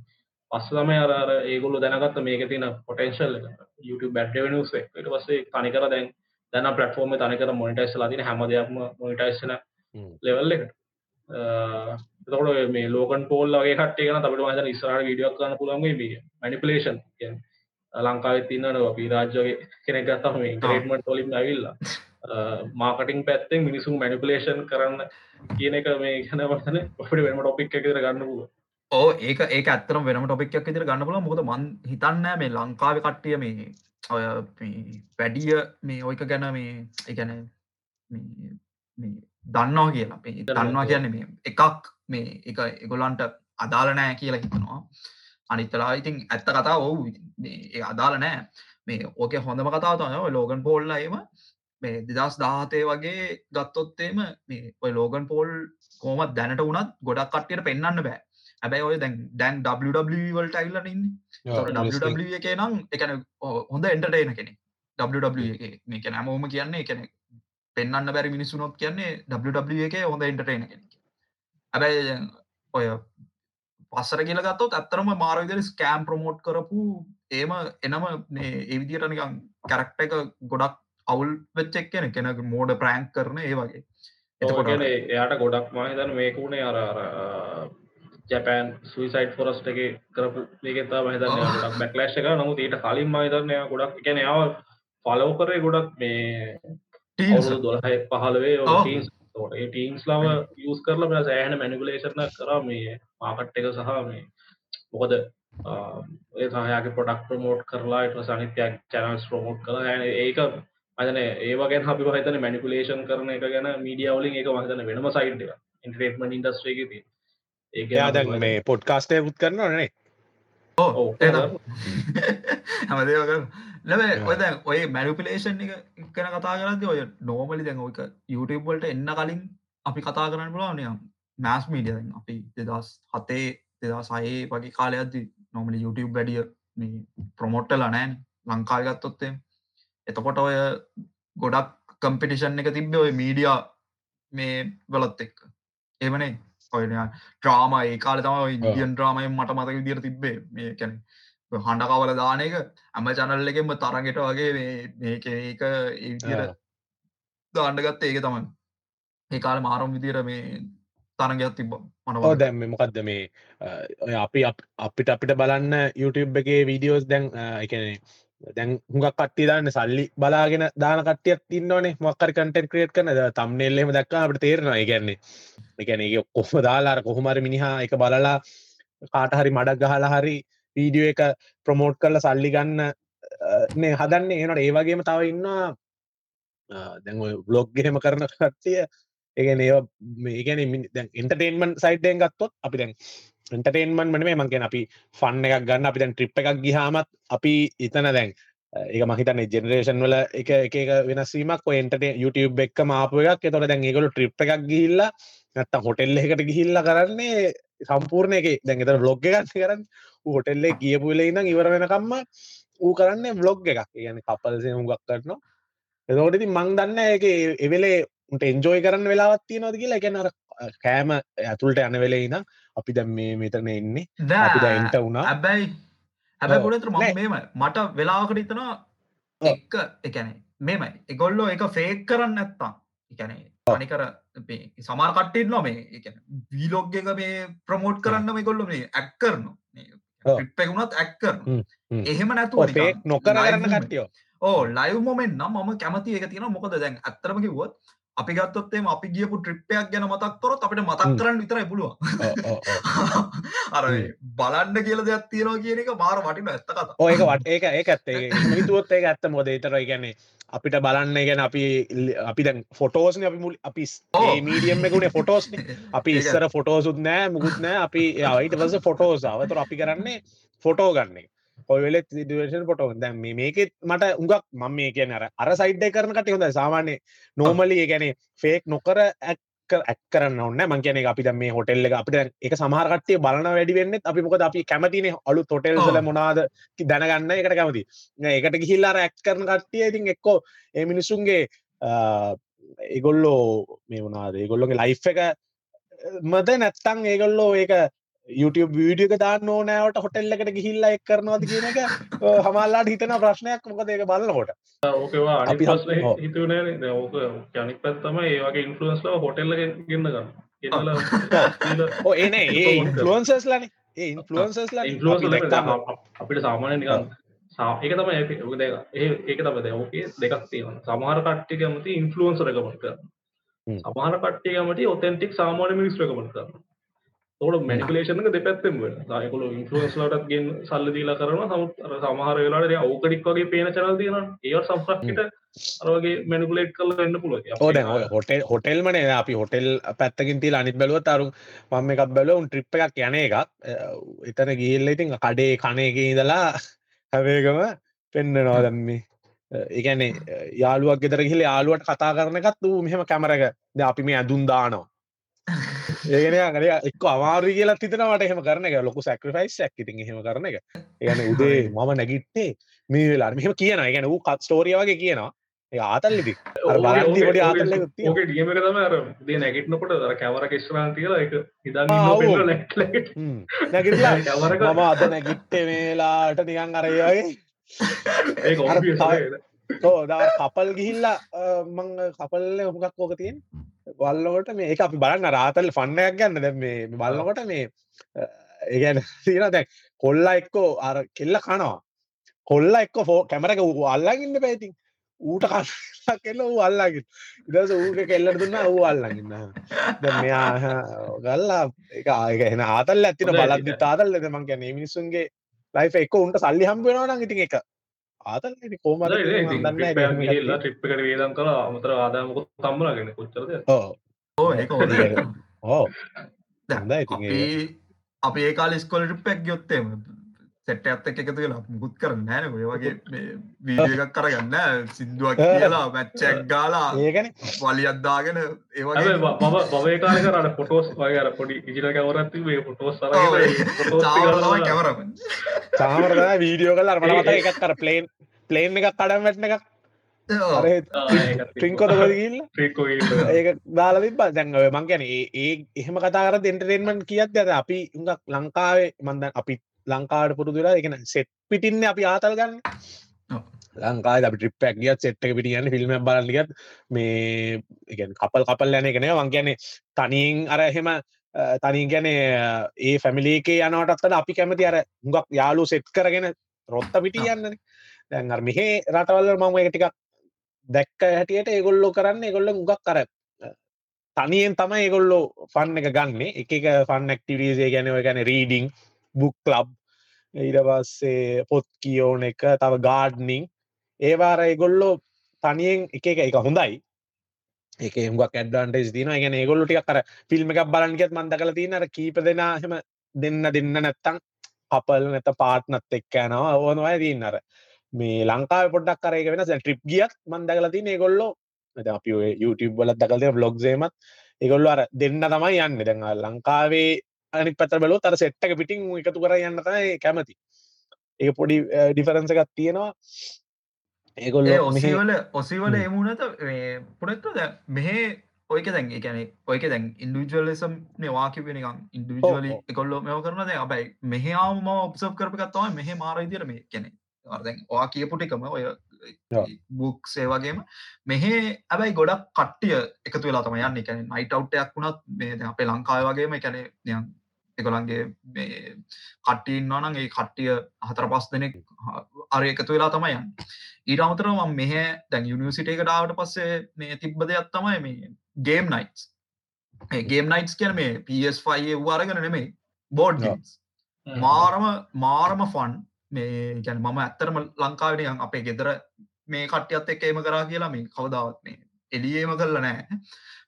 Speaker 1: පස්ස තම අර ඒගොල්ල දැනගත්ත මේක තින පොටන්ශල් YouTube බැඩ් වෙනස ට පස්සේ තනිකර දැන් දැන පටෆෝර්ම තනිකර මොනිටයිස් ලතින හැම දෙයක්ම මොනිටයිස්සන ලෙවල් එකට. තකොට මේ ලෝකන් පෝල්ලගේ කටේන තට මත ඉස්රට විඩියක් කන්න පුළන්ගේ බිය මනිපලේෂන් ලංකාව තින්නන අපි රාජ්‍යගේ කෙනෙක් ගත්තම මේ ග්‍රේට්මට ොලින් ඇවිල්ලා. මාකටින් පැත්තෙන් මිනිසුන් මැනිපලේෂන් කරන්න කියන එක මේ කන වතන ඔට වෙනම ටොපික් එකර ගන්න පුුව
Speaker 3: ඕ ඒක ඒක ඇත්තරම වෙනම ටොපික් එකක් ඉදිර ගන්න පුල මොද මන් හිතන්න මේ ලංකාව කට්ටිය මේ ඔය වැඩිය මේ ඔයක ගැන මේ එකැන දන්නවා කියලා. දන්නවා කියන්න මේ එකක් මේ එක එගොලන්ට අදාල නෑ කියලා හිතනවා. අනිත්තලා ඉතින් ඇත්ත කතා ඔවු ඒ අදාල නෑ මේ ඕක හොඳම කතාව තම ලෝගන් පෝල්ල එම මේ දෙදස් දාහතය වගේ ගත්තොත්තේම මේ ඔය ලෝගන් පෝල් කෝමත් දැනට වනත් ගොඩක් කට්ටියට පෙන්න්න බෑ ඇබැයි ඔය දැන් දැන් වල්ට ඇල්ලන්න ඉන්න. එක. නම් එකන හොඳ එන්ටර්ටේන කෙනෙ එක. මේක නැමෝම කියන්නේ එකන පෙන්න්න බැරි මිනිසුනොත් කියන්නේ W එක හොඳ එන්ටර්ටේන කෙනෙ ඇබැයි ඔය පස්සර කියල ගත්තොත් ඇත්තරම මාරවිදර ස්කෑම් ප්‍රමෝට් කරපු ඒම එනම ඒවිදියට නිකම් කැරක්ට එක ගොඩක් අවුල් වෙච්චෙක් කෙන කෙනක මෝඩ ප්‍රෑන්ක් කරන ඒ වගේ.
Speaker 1: එතකොට එයාට ගොඩක් මහිතන මේකුණේ අර ජැපෑන් සුයිසයිඩ් ෆොරස්ට එක කරපු ඒකතා. ගොඩක් බැක්ලෑශ් එක නමුත් ඊට කලින් මහිතන්නය ගොඩක් එකන යාව ෆලෝ කරේ ගොඩක් මේ
Speaker 3: ඔව්.
Speaker 1: ඒ ටීම්ස් ලම යස් කරල මෙ සෑහන මැනිකුලේෂන කර මේ මාකට් එක සහ මේ මොකද ඒ සහයාගේ පොඩක් ප්‍රමෝට් කරලා ට සනිත්‍යයක් චැනල්ස් ප්‍රමෝට් කර ඒක අදන ඒවගේ අපි හිතන මැනිකුලේෂන් කරන එක ගැන මීඩියවලින් එක මහිතන වෙනම සයිඩ් එක ඉන්ට්‍රේටමට ඉන්ඩස්ට්‍රේගති
Speaker 2: එයා දැන් මේ පොඩ්කාස්ටය පුත් කරනවා නේ.
Speaker 3: හැමදේක ලැබේ
Speaker 2: Yeah.
Speaker 3: ඔය දැන් ඔය මැනිපිලේෂන් එක කන කතා කරද ඔය නෝමලි දැන් ඔයක YouTubeවලට එන්න කලින් අපි කතා කරන්න පුළුවන්ය මෑස් මීඩිය අපි දෙදස් හතේ දෙදා සයේ වගේ කාලයක්ද නොමලි YouTube වැඩිය ප්‍රමෝට්ටල නෑන් ලංකාගත්තොත්තේ එතකොට ඔය ගොඩක් කම්පිටිෂන් එක තිබ්බ ඔය මීඩියා මේ වලත් එක්ක. ඒමනේ ඔය ්‍රාම ඒ කාල තම ඉදියන් ්‍රාමය මට මතක විදිර තිබ්බේ. මේ කැන හඬකවල දාන එක ඇම චනල්ල එකෙම තරගෙට වගේ මේ- මේක ඒක ඒ දාණ්ඩගත්ත ඒක තමන් ඒ කාල මාරම් විදිර මේ තරගයක් තිබ මනව
Speaker 2: දැම් මොකක්ද මේ අප- අපිට අපිට බලන්න YouTube එකේ වීඩියෝස් දැන් එකන දැන් හුඟක් කට්ටි දාන්න සල්ලි බලාගෙන දාන කට්ටියක් තින්නවනේ මොක්කර කටෙන් ක්‍රියට් කරන තම්නෙල්ලෙම දක්ක අපට තේරෙනවා. ඒගැන්නේ එකන ඒ කොහම දාලාර කොහොමර මිනිහා එක බලලා කාට හරි මඩක් ගහලා හරි වීඩියෝ එක ප්‍රමෝට් කරලා සල්ලි ගන්න මේ හදන්නේ. ඒනට ඒවගේම තව ඉන්නවා දැන් බ්ලොග් ගෙහෙම කරන කට්ටිය. ඒගැන ඒ මේගැන ඉන්ටර්ටේන්මන් සයිට්යෙන් ගත්තොත් අපි දැන් ඉන්ටර්ටේන්මන් මන මේ මංගෙන අපි ෆන්න එකක් ගන්න අපි දැන් ට්‍රිප් එකක් ගිහාමත් අපි ඉතන දැන් ඒක මහිතන ජෙනරේෂන් වල එක එක වෙනස්වීමක් එන්ට YouTube එක්ක මාපු එකක්. තොට දැන් ඒගොලු ට්‍රිප් එකක් ගිහිල්ලා නැත්ත හොටෙල් එකට ගිහිල්ල කරන්නේ සම්පූර්ණ එක. දැන් එතර බ්ලොග් ගන්න කරන්න. හොටෙල්ලේ කියපු වෙලේ ඉඳන් ඉවර වෙනකම්ම ඌ කරන්නේ බ්ලොග් එකක්. කියන කපල්සේ හුඟක් කරනවා. එතෝටති මං දන්න එක එවෙලේ උට එන්ජෝයි කරන්න වෙලාවත් තියෙනවද කියලා. එකන අර කෑම ඇතුළට යන වෙලේ ඉඳ අපි දැම් මේ මෙතන එන්නේ. දැන්ට වුණා.
Speaker 3: හැබැයි හැබැ. ගොඩතර. මම මට වෙලාවකට ඉතනවා. එක්ක එකැන මෙමයි. එගොල්ලෝ එක ෆේක් කරන්න ඇත්තා එකැන අනිකර සමාර කට්ටෙන් නො මේ එකන වීලොග් එක මේ ප්‍රමෝට් කරන්න මේ කොල්ල මේ ඇක් කරන. පිප්පෙකුණත් ඇක් කරන
Speaker 2: හ්ම්, හ්ම්.
Speaker 3: එහෙම නැතු
Speaker 2: පේක් නොකර කරන්න කට්ටියෝ.
Speaker 3: ඕ ලයිව් මොමෙන් නම් මම කැමති එක තියෙන මොකද දැන් ඇත්තරම කිව්වොත් අපි ගත්තොත්තේම අපි ගියපු ට්‍රිප්පයක් ගැන මතක් තොරොත් අපිට මතක්. කරන්න විතරයි පුළුවන්. අර. බලන්න කියල දෙයක් තියෙනවා කියන එක මාර වටින ඇත්ත කතා
Speaker 2: ඒක වට ඒක ඒක ඇත්තේ හිතුවොත් ඒක ඇත්ත මොද තර ගැන්නේ අපිට බලන්න ගැන අපි අපි දැන් ෆොටෝස්න අපි මුල් අපි. මීඩියම් එකකුණේ ෆොටෝස්න අපි ඉස්සර ෆොටෝසුත් නෑ මුකුත් නෑ අපි යිට පස ෆොටෝස් අවතර අපි කරන්නේ ෆොටෝ ගන්නේ ඔයවෙලෙත් සිටුවේෂන් පොටෝ දැම් මේ මේකෙත් මට උඟක් මම මේ කියන අර අර සයිඩ්ඩ කරන කට හොඳ සාමාන්‍ය නෝමලි ගැන ෆේක් නොකර ඇක් කරන්න ඔන්න මං කියන අපි දැන් මේ හොටෙල්ල එක අපිට එක සමහරකටේ බලන වැඩි වෙන්න අපි මොකද අපි කැමතින අලු තොටෙල්සල
Speaker 3: ඔව්.
Speaker 2: මොනාද කි- දැනගන්න එකට කැමති ඒකට ගිහිල්ලා ඇක් කරන කට්ටිය ඉතින් එක්කෝ ඒ මිනිසුන්ගේ ඒගොල්ලෝ මේ වනාද ඒගොල්ලොගේ ලයිෆ් එක මද නැත්තං ඒගොල්ලෝ ඒක YouTube වීඩියක දාන්න ඕනෑවට හොටෙල්ල එකට ගිහිල්ලා එක් කරනවාද කියන එක හමල්ලාට හිතන ප්‍රශ්නයක්. මොකද ඒක බලන්නකොට
Speaker 1: ඕකවා අනි. හිතුවන ඕක යනික් පැත්තම ඒවගේ ඉන්ෆලන්ස්ලා හොටෙල්ල ගන්න ගන්න.
Speaker 2: ඕ එන ඒ. ඉන්ෆලුවන්සස් ලන. ඒ ඉන්ෆලුවන්සස්ලා
Speaker 1: ඉන්ෆලස් අපිට සාමානය නිකන් ඒක තම ඒක තම ඕකේ දෙකක් තියෙන සමහර කට්ටි කැමති ඉන්ෆලුවන්ස රකමට කරන්න
Speaker 2: හ්ම්.
Speaker 1: සමහර කට්ටිය කැමති ඔතෙන්ටික් සාමාන්‍ය මිනිස් රකමට කරන්න තොට මැනිකලේෂනක දෙපැත්තෙම වෙන සයකොල ඉන්ෆලුවන්ස්ලටත් ගෙන් සල්ල දීලා කරන සමුත් සමහර වෙලාට ඕකඩික් වගේ පේන චනල් තියෙන ඒ සම්ප්‍රක්්ට අරගේ මැනිකුලේට් කල වෙන්න පුළුව
Speaker 2: ඕ දැන් ඔය හොටෙල් හොටෙල්මන අපි හොටෙල් පැත්තකින් තිල අනිත් බැලුව තරු මම එකක් බැලුව ට්‍රිප් එකක් යන එකක්. එතන ගිල්ල ඉතින් කඩේ කනයක ඉදලා හැවේගම පෙන්න්න නොදම්මේ ඒගැනේ යාළුවක් ගෙදර ගිහිල යාළුවට කතා කරනකත් වූ මෙහෙම කැමරක ද අපි මේ ඇදුන් දානවා ඒගෙන ගල එක් අමාරු කියලා තිතනවට එහෙම කරන එක. ලොකු සැක්‍රෆයිස් ඉතින් එහෙම කරන එක. ඒගන උදේ මම නැගිට්ටේ මේ වෙලා මෙහම කියන ගැන වූ කත් ස්ටෝරිය වගේ කියනවා. ඒ තියෙනවා.
Speaker 1: ඕක ඩියම එක තම දේ නැගිටනකොට දර කැවර කෙස්්‍රාන් තියලා එක
Speaker 2: හ්ම්.
Speaker 1: කැවරක
Speaker 2: මම අද නැගිට්ට මේලාට නිකන් අරයගේ
Speaker 1: ඒ
Speaker 2: තව- ඕදා කපල් ගිහිල්ලා මං කපල්ල හුඟක් ඕක තියෙන්. බල්ලකොට මේ එක අපි බලන්න රාතල් ෆන්නයක් ගන්න. දැ මේ බලකොට මේ ඒගැන සීන දැක් කොල්ල එක්කෝ අර කෙල්ල කනවා. කොල්ල එක්ක ෆෝ කැමරක වූ අල්ලාගන්න පැයිතින් ඌට කා කෙල්ල වූ අල්ලාගින් ඉදස ඌක කෙල්ලට දුන්න වූ අල්ලගන්න මෙයා ගල්ලා එක ආයක එන ආතල් ඇතින
Speaker 1: හොඳයි.
Speaker 2: බලද්දි
Speaker 1: ඉතින්.
Speaker 2: තාදල් ලද මං ගැන මිනිස්සුන්ගේ ලයිෆ එක උන්ට සල්ලි හම්බෙනවන ඉතින් එක ආතල් කෝමද
Speaker 1: ගිල්ලා ට්‍රිප් එකට වේදම් කළ අමතර ආදාමක තම්බලගෙන කොච්චරද
Speaker 3: ඕ
Speaker 2: හොඳයි
Speaker 3: අපි අපි ඒ කාල ස්කොල ටිප්පක් ගොත්තේම සෙට්ට ඇත්ත එකතු වෙලා මුකුත් කර නෑන ඔය වගේ වීඩිය එකක් කරගන්න සිින්දුවක් කියලා මැච්චැක් ගාලා
Speaker 2: ඒකන.
Speaker 3: වලි අද්දාගෙන ඒවගේ
Speaker 1: මම කාලක අර පොටෝස් වගේ අර පොඩි ඉජිල කවරත්ති වේ පොටෝස්
Speaker 3: කැමරම
Speaker 2: සාමරද වීඩියෝ කල් අරමට මත එකක් කර. පලේන් පලේන් එකක් කඩම් වැටන එකක්. ්‍රිකෝ ඒක දාලා තිබ දැන් ඔය මං ගැන ඒ එහෙම කතාර දෙන්ටරෙන්මන් කියත් ඇද අපි උඟක් ලංකාවේ මන්ද අපි ලංකාට පුරුදුලා එකන සෙට් පිටින්න අපි ආතල් ගන්න.
Speaker 3: ඔව්.
Speaker 2: ලංකා අපි ට්‍රිප්පක් ගියත් සෙට් එක පිටියන්න ෆිල්ම් බලලිගත් මේ එක කපල් කපල් යන එකන මං ගැන තනියෙන් අර එහෙම තනින් ගැන ඒ ෆැමිලිකේ යනවටත්තට අපි කැමති අර හුඟක් යාලු සෙට් කරගෙන රොත්ත පිටි යන්න දැන් අර මෙහේ රටවල්ල මම එක ටිකක් දැක්ක හැටියට ඒගොල්ලෝ කරන්න ඒගොල්ල උගක් කර තනියෙන් තම ඒගොල්ලෝ ෆන්න එක ගන්න. එක ෆන් ක්ටිවිසේ ගැන ඔය ගැන රීඩිං බුක් ලබ් ඊට පස්සේ පොත් කියෝන එක තව ගාඩ්නිං ඒවාර ඒගොල්ලෝ තනියෙන් එක එක එක හොඳයි. ඒක එමුගක් ඇඩ්වන්ටේජ් තින ගැන ඒගොල්ලු ටික් කර ෆිල්ම් එකක් බලන්ගත් මන්ද කල තින අර කීප දෙනා හෙම දෙන්න දෙන්න නැත්තං කපල් නැත පාට්නත් එක්ක යනවා. ඕනවය තින්න අර. මේ ලංකාව පොඩ්ඩක් කරයක වෙන ට්‍රිප් ගියත් මන්දකල තින ඒගොල්ලෝ අපි ඔය YouTube වලත් දකල්ද බ්ලොග්සේමත් ඒගොල්ල අර දෙන්න තමයි යන්න. දැඟ ලංකාවේ අනි පත බලෝ තර සෙට්ටක පිටිං එකතු කර යන්න තමයි කැමති. ඒ පොඩි ඩිෆරන්ස එකක් තියෙනවා. ඒගොල්ල
Speaker 3: ඔසිවල ඔසිවල එමුණත පොඩෙක්ට දැ මෙහෙ ඔයක දැන් එකන ඔයක දැන් ඉන්ඩිජුවලසම් වාකිවෙන එකම් ඉන්ඩිවිජුවලි
Speaker 2: ඔව්.
Speaker 3: එකොල්ලො මෙව කරන දැ අබයි මෙහාම ඔබ්සප් කරපකත්තවයි මෙහ මාරයිදිර මේ කෙනෙ දැන් වා කියපුටිකම ඔය. බුක් සේවගේම මෙහෙ ඇබයි ගොඩක් කට්ටිය එකතු වෙලා තම යන්න. එකැන නයිට අවට්ටයක් වුණත් මේ අපේ ලංකාව වගේම එකැන එකොළන්ගේ මේ කට්ටීන් නොනන් ඒ කට්ටිය හතර පස් දෙනෙක් අර එකතු වෙලා තමයන් ඊට අමතර ම මෙහ දැන් යුනිසිටේක ඩාවට පස්සේ මේ තිබ්බ දෙයක් තමයි මේ ගේම් නයිටස් ගේම් නයිටස් කියන මේ පස්ෆයි වාරගෙන නෙමේ බෝඩ්. මාරම මාරම ෆන් මේ ගැන මම ඇත්තරම ලංකාවනයන් අපේ ගෙදර මේ කට්ටියත් එක්ක එම කරා කියලා මේ කවදාවත් මේ එලියේම කරල නෑ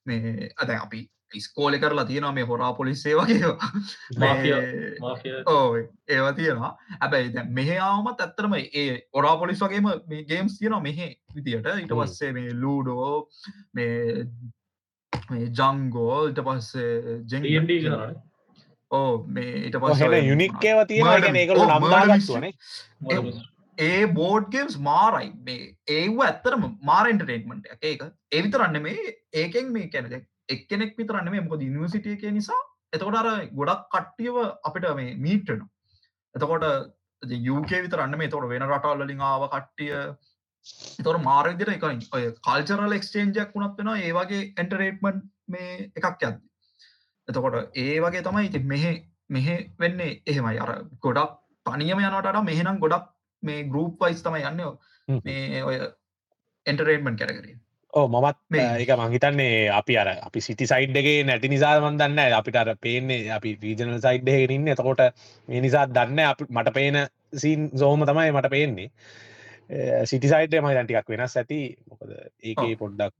Speaker 3: මේ අද අපි ඉස්කෝලෙ කරලා තියෙනවා මේ හොරා පොලිස්සේ වගේ
Speaker 1: මාෆියා. මාෆිය
Speaker 3: ඕ ඒව තියෙනවා ඇබැයි දැ මෙහාමත් ඇත්තරම ඒ ඔරා පොලිස් වගේම මේ ගේම්ස් තියෙනවා මෙහෙ විදියට ඊට
Speaker 2: හ්ම්.
Speaker 3: පස්සේ මේ ලූඩෝ මේ මේ ජංගෝ ඊට පස්සේ ජෙන්
Speaker 1: ඩ කරන
Speaker 3: ඕ මේ ඊට
Speaker 2: හෙන
Speaker 3: පස්ස
Speaker 2: යුනික්කේව තියෙන ඒකල නම්දාගත්තුවනේ
Speaker 3: ඒ බෝඩ් ගේම්ස් මාරයි මේ ඒව ඇත්තරම මාරෙන්ටරේටමට එක එක එවිතරන්න මේ ඒකෙන් මේ කැනද එක්කෙනෙක් විතරන්න මේ මොක දිනිවසිටිය එක නිසා. එතකොට අර ගොඩක් කට්ටියව අපිට මේ මීට්ටන එතකොට යුකේ විතරන්න මේ තොට වෙන රටල්ලින් ආව කට්ටිය. තොර මාරවිදිර එක ඔය කල්චරල් එක්ස්චේන්ජයක් වුණත් වෙන ඒවගේ එන්ටරේටමන්් මේ එකක් ඇද එතකොට ඒ වගේ තමයි ඉති මෙහෙ මෙහෙ වෙන්නේ එහෙමයි. අර ගොඩක් තනියම යනට මෙහෙනම් ගොඩක් මේ ගරුප් වයිස් තමයි යන්න. මේ ඔය එන්ටරේටමන් කැරකරින්
Speaker 2: ඕ මමත්
Speaker 3: මේ-
Speaker 2: ඒක මංහිතන්නේ අපි අර අපි සිටි සයිඩ්ගේ නැති නිසා මන්දන්න අපිට අර පේන්නේ අපි රීජනල් සයිඩ්හක ඉන්න. එතකොට මේ නිසා දන්න අප මට පේන සීන් සෝම තමයි මට පේන්නේ. සිටි සයිඩ්ය මයි දැන්ටිකක් වෙනස් ඇති. මොකද ඒකේ. පොඩ්ඩක්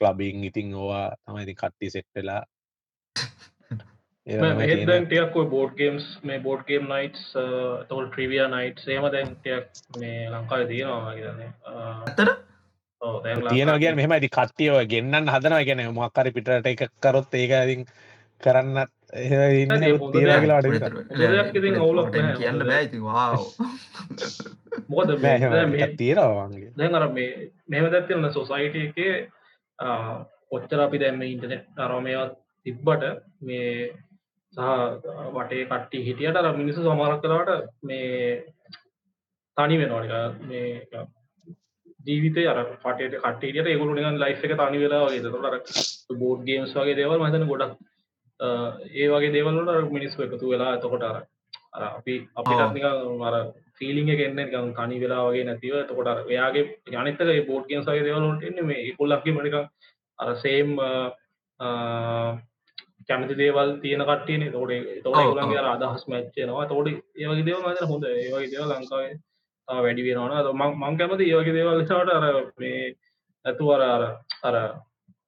Speaker 2: ලබින් ඉතිං ඕවා. තමයි කට්ටි සෙට්ටලා
Speaker 1: ඒදැන් ටයක් බෝඩ් ගේම්ස් මේ බෝඩ් ගේම් නයිටස් තවල් ට්‍රිවිය නයිට් සේම දැන් ටයක් මේ ලංකාව තියෙනවා ගරන්නේ
Speaker 3: ඇත්තට
Speaker 2: තියෙනගේ මෙහම ඇති කට්ටියෝ ගෙන්න්න හදනව. ගැන මොක්කරි පිටට එක කරොත් ඒක ඉතින් කරන්න
Speaker 1: මොකද මේ- දැන් මේ-
Speaker 2: තියෙනවාගේ
Speaker 1: දැන් අර මේ මෙම දැත්තිරන සොසයිට එක කොච්චර අපි දැම්ම ඉන්ටනෙට් අරමයවත් තිබ්බට මේ සහ වටේ කට්ටි හිටියට අර මිනිසු සමරක් කලාට මේ තනි වෙනවානික මේ ජීවිතය අර පටට කටට ඒගුල නිගන් ලයි් එක තනි වෙලා වගේ. තොට බෝඩ් ගේම්ස් වගේ දේවල් මතන ගොඩක් ඒ වගේ දේවල්ලට මිනිස් එකතු වෙලා එතකොට අර අපි අපි
Speaker 3: ආ.
Speaker 1: මර ෆිලිං එකන්න නිකන් තනි වෙලා වගේ නැතිව. එතකොට අර එයාගේ යනිතක බෝඩ් ගේම්ස් වගේ දේවල්ලට එන්නේ මේ කොල්ලක්ගේ මනික අර සේම් කැමති දේවල් තියෙන කට්ටියන. තෝට තෝට
Speaker 3: ඔව්,
Speaker 1: ගුලන්ගේ අදහස් මැච්චනවා තෝට ඒවගේ දේව මත හොඳ ඒවගේ දේව ලංකාවේ වැඩි වෙනවන මං කැමති ඒවගේ දේවල් ලෙසට අර මේ ඇතු අර අර අර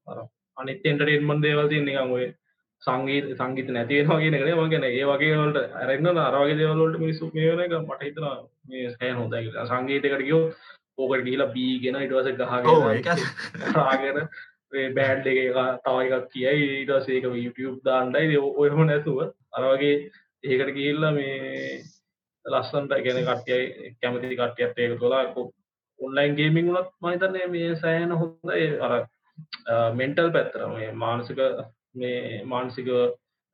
Speaker 1: අර අනිත් එන්ටරේන්මන් දේවල් තිය නිකන් ඔය සංගීත සංගීත නැතිවෙනවාගේ නකන මගන ඒ වගේවලට ඇරන්න අරවගේ දේවල්ලට මිනිස්සු මේවන එක මට හිතන මේ සෑ හොඳයි සංගීතකට කියෝ ඕකට කියලා බීගෙන ඉටවස
Speaker 3: ඔව්
Speaker 1: ගහගෙන
Speaker 3: ඒක
Speaker 1: රාගෙන බෑන්් එක තව එකක් කියයි ඊටසේක YouTube දාන්ඩයි ඔයම නැතුව අරවගේ ඒකට කියල්ලා මේ ලස්සන්ට ගැන කට්යයි කැමති කට්ටියත් ඒක තුලා ඔන්ලයින් ගේමින් වුණත් මහිතන්නේ මේ සෑන හොඳයි. අර මෙන්ටල් පැත්තර මේ මානසික මේ මානසික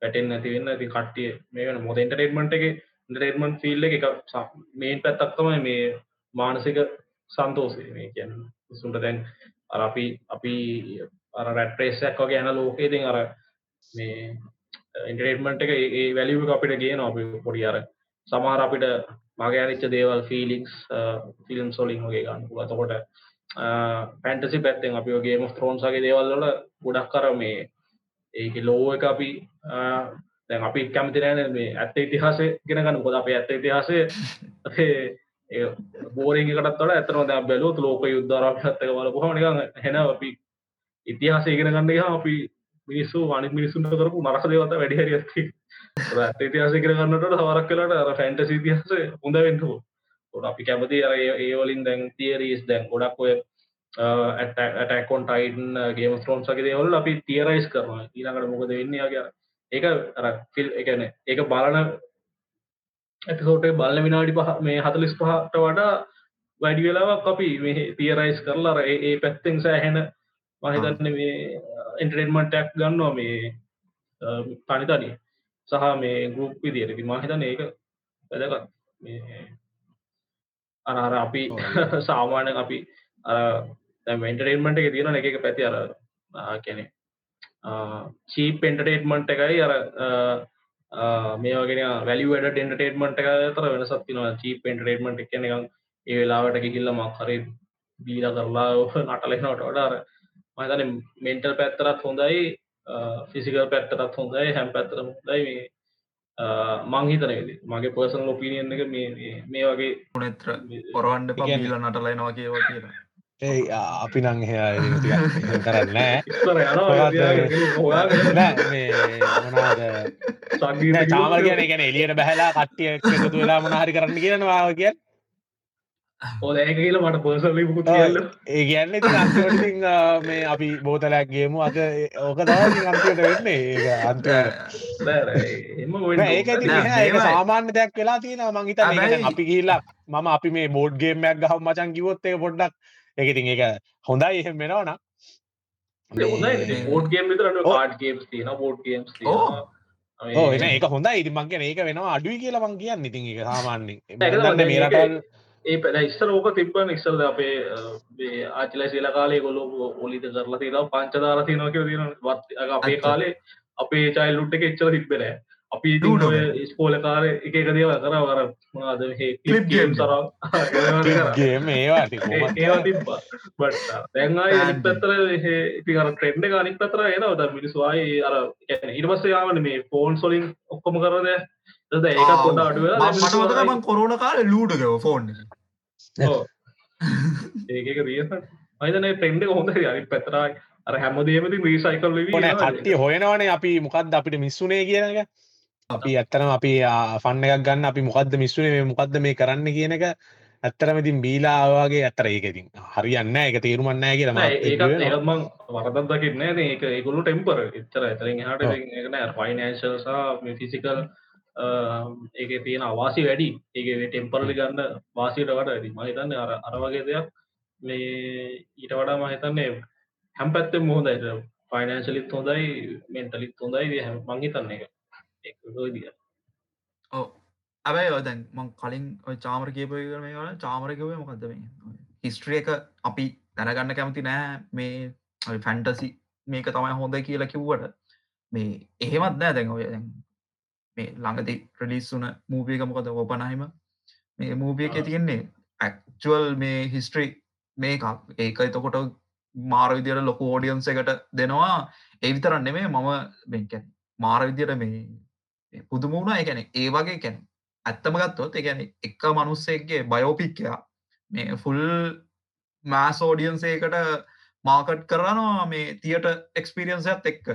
Speaker 1: පැටෙන් නැතිවෙන්න ඇති කට්ටිය මේ වන මොද එන්ටරේටමට එක? ඉන්ටරේටමන් ෆිල්ල එක මේන් පැත්තක්තමයි මේ මානසික සන්තෝසේ මේ කියන්න. සුන්ට දැන් අර අපි අපි අර රැට්‍රේසයක් වගේ යන ලෝකේතින් අර මේ ඉන්ටරේටමට එක ඒ වැලිව අපිට කියන අපි පොඩි අර සමාර අපිට මගෑනිච්ච දේවල් ෆිලික්ස් ෆිල්ම් සොලින් වගේ ගන්න පුල තකොට පැන්ටසි පැත්තෙන් අපි ගේ ත්‍රෝන්සගේ දේවල්ල ගොඩක් කර මේ ඒක ලෝ එක අපි දැන් අපි කැමතිනෑන මේ ඇත්ත ඉතිහාසේ ගෙන ගන්න. කොද අප ඇත්ත ඉතිහාසේ බෝරගකටත් වල ඇතන දැ බැලුත් ලෝක යුද්ධරක්ෂත්තක වල පොහම නිකන් හෙන අපි ඉතිහාස ඉගෙන ගන්න අපි මිනිස්සු අනි මිනිසුන්ට කරපු නරක දේවත වැඩි හරිස්ති ඉතිහාස ඉගෙන ගන්නට සවරක් කලට අර ෆැන්ට සිතිහස හොඳ වෙන්ටෝ ොට අපි කැමති අර ඒවලින් දැන් තිේරීස් දැන් ගොඩක් ඔය ඇටකොන් ටයින් ගේම ත්‍රෝන්සගේ දේවල් අපි තියරයිස් කරනවා. ඊළඟට මොකද වෙන්නේගේ ඒක අර ෆිල් එකන ඒක බලන ඇතිසෝට බල්ල විනාඩි පහ මේ හතලිස් පහට වඩා වැඩි වෙලාවක් අපි මේ තියරයිස් කරලා අර ඒ පැත්තෙන් සෑහෙන මහිතන්න මේ ඉන්ටරෙන්මටක් ගන්නවා මේ තනිතනි සහ මේ ගරුප් විදියට මහිතන ඒක වැදගත්. මේ අනර අපි සාමාන්‍ය අපි මෙන්ටරේන්මට එක තියෙන එක පැති අර කැනෙ චීප එන්ටරේට්මන්ට් එකයි අර මේ වගෙන වැලිවඩ ඩෙන්ටේටමට එක තර වෙනසත් තිනවා චීප එන්ටරේටමට එකන එක ඒ වෙලාවට කිල්ල මක්හරි බීල කරලා නටලෙනට වඩාර මතන මෙන්ටල් පැත්තරත් හොඳයි ෆිසිකල් පැත්තරත් හොඳයි හැම් පැත්තර හොඳයි. මේ මංහිතනේද මගේ පර්සන් ලොපිනියන් එක මේ මේ වගේ
Speaker 3: පුනෙත්‍ර පොරවන්ඩ පීල නටලයිනවා කියවා කියලා.
Speaker 2: ඒ අපි නං එහ කරන්න
Speaker 1: ඉස්සර යනවා
Speaker 2: නෑ මේ මොනාද චාමල් කියන ගැන එලියට බැහලා කට්ටිය එකතු වෙලා මොනහරි කරන්න කියනවා කිය
Speaker 1: ඒක කියල මට පර්සලි පුත් කියල්ල
Speaker 2: ඒ කියන්න මේ අපි බෝතලයක් ගේමු. අද ඕක තමයි අන්තිමට වෙන්නේ.
Speaker 1: එම
Speaker 2: නෑ, ඒක. සාමාන්‍ය දෙයක් වෙලා තියෙනවා. මං හිතන්නේ ඒක දැන්
Speaker 3: හැබැයි-
Speaker 2: අපි ගිහිල්ලා මම අපි මේ බෝඩ් ගේම් එකක් ගහමු මචං කිව්වොත් ඒක පොඩ්ඩක් ඒක ඉතින් ඒක හොඳයි එහෙම වෙනවා නම්
Speaker 1: හොඳයි. බෝඩ් ගේම් විතරට
Speaker 2: ඔව්.
Speaker 1: කාඩ් ගේම්ස් තියෙන බෝඩ්
Speaker 2: එන ඒක හොඳයි. ඉතින් මං කියන්නේ ඒක වෙනවා අඩුයි කියලා මං කියන්නේ. ඉතින් මම දන්නේ මේ රටවල්
Speaker 1: ඒ පැ ඉස්සර ඕක තිබන ඉස්සල්ද අපේ ආචිල සේල කාලේ ගොලු ඔලිද කරලා තිලා පංචදාර තියනක වත් අපේ. කාලේ අපේ චයිල්ලුට් එක එච්චර තිබෙන අපි
Speaker 3: Ludo.
Speaker 1: ස්කෝල කාර එක එක දේව කර වර මොනාද
Speaker 3: Clip game.
Speaker 1: සර
Speaker 2: ගේම් ඒවා
Speaker 1: තිබ්බා දැන්යි. පත්තර ඉතිර ට්‍රෙන්ඩ ගනික් පතර එනවද මිනිස්වායි අර ඉටමස්ස යාවන මේ ෆෝන් සොලින් ඔක්කොම කරද ඒක පොඩ අඩුව
Speaker 3: මට මතකමන් කොරුණ කාල ලූඩකව ෆෝන්
Speaker 1: ඒක රිය අයිතන ටෙන්ඩ හොඳ අරි පැතරයි අර හැමදේමති රීසයිකල්
Speaker 2: ඕන කට්ටිය හොයනවනේ අපි මොකක්ද අපිට මිස්සුනේ කියන එක. අපි ඇත්තනම අපි ෆන්න එකක් ගන්න අපි මොකක්ද මිස්සුනේ මේ මොකක්ද මේ කරන්න කියන එක. ඇත්තරම ඉතින් බීලා ආවාගේ ඇත්තර ඒක ඉතින් හරියන්න ඒක තේරුමක් නැහැ කියලා මම
Speaker 1: ඒකත්
Speaker 2: හිතුවේ.
Speaker 1: ඒකත්මං වරදත් දකින්න ඒක ඒගොලු ටෙම්පර එච්චර ඇතරින් හට සහ ෆිසිකල් ඒක තියෙන අවාසි වැඩි. ඒක ටෙම්පරලි ගන්න වාසිට වට ඇති මහිතන්න අර අරවගේ දෙයක් මේ ඊට වඩා මහිතන්නේ හැම් පැත්තෙ මුහොදයිට ෆයිනන්ශලිත් හොඳයි මෙන්ටලිත් හොඳයි. හැම මංහිතන්න එක ඒදිය
Speaker 3: ඕ ඇබයි දැන් මං කලින් ඔය චාමර කියපය කරම වල චාමරකවේ මොකක්ද මේ? හිස්ට්‍රිය එක අපි දැනගන්න කැමති නෑ. මේ ෆැන්ටසි මේක තමයි හොඳ කියලා කිව්වට මේ එහෙමත් නෑ දැන් ඔය දැන් මේ ළඟති ප්‍රඩිස් වුන මූපියක මොකද? ඔපනහිම මේ මූපිය එක. තියෙන්නේ ඇක්චුවල් මේ හිස්ට්‍රී මේකක් ඒක එතකොට මාර විදියට ලොකු ෝඩියන්ස එකට දෙනවා. ඒ විතරන්න නෙමේ මම බැකැන් මාර විදියට මේ පුදුම වුණා. එකැන ඒ වගේ කැන ඇත්තම ගත්තොත් එකැන එක මනුස්සෙක්ගේ බයෝපික්කයා මේ ෆුල් මෑස් ෝඩියන්සේකට මාකට් කරනවා මේ තියට එක්ස්පිරියන්සයත් එක්ක.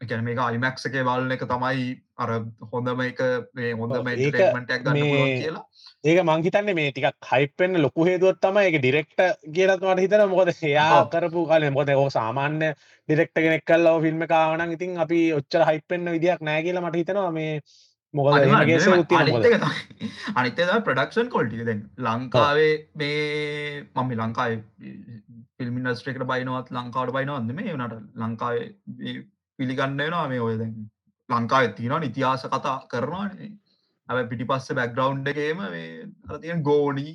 Speaker 3: එකැන මේ අයිමැක්ස එක බලන එක තමයි අර හොඳම එක මේ හොඳම
Speaker 2: මේ-
Speaker 3: කියලා.
Speaker 2: ඒක මංහිතන්නේ මේ ටිකක් හයිපෙන්න්න ලොකු හේතුවත් තම එක ඩිරෙක්ට කියලත්මට හිතන මොකද
Speaker 3: ඔව්.
Speaker 2: කරපු කාල මොකද ඕ සාමාන්‍ය ඩිරෙක්ට කෙනෙක් කල්ලා ෆිල්ම් කාවනන් ඉතින් අපි ඔච්චර හයිපෙන්න්න විදියක් නෑ කියලා මට හිතනවා. මේ මොකද මොද
Speaker 3: අනිතේ ප්‍රඩක්ෂන් කොල්ටික දැන් ලංකාවේ මේ මම ලංකායි ෆිල්මින්ස්ට්‍රේකට බයිනවත් ලංකාවට බයිනවන්න මේ වනට ලංකාවේ පිළිගන්න වෙනවා මේ ඔය දැන් ලංකාව තින ඉතිහාස කතා කරනවා ඇ පිටි පස්ස බැක්ග්‍රවන්් එකේම මේ අර තියෙන ගෝනී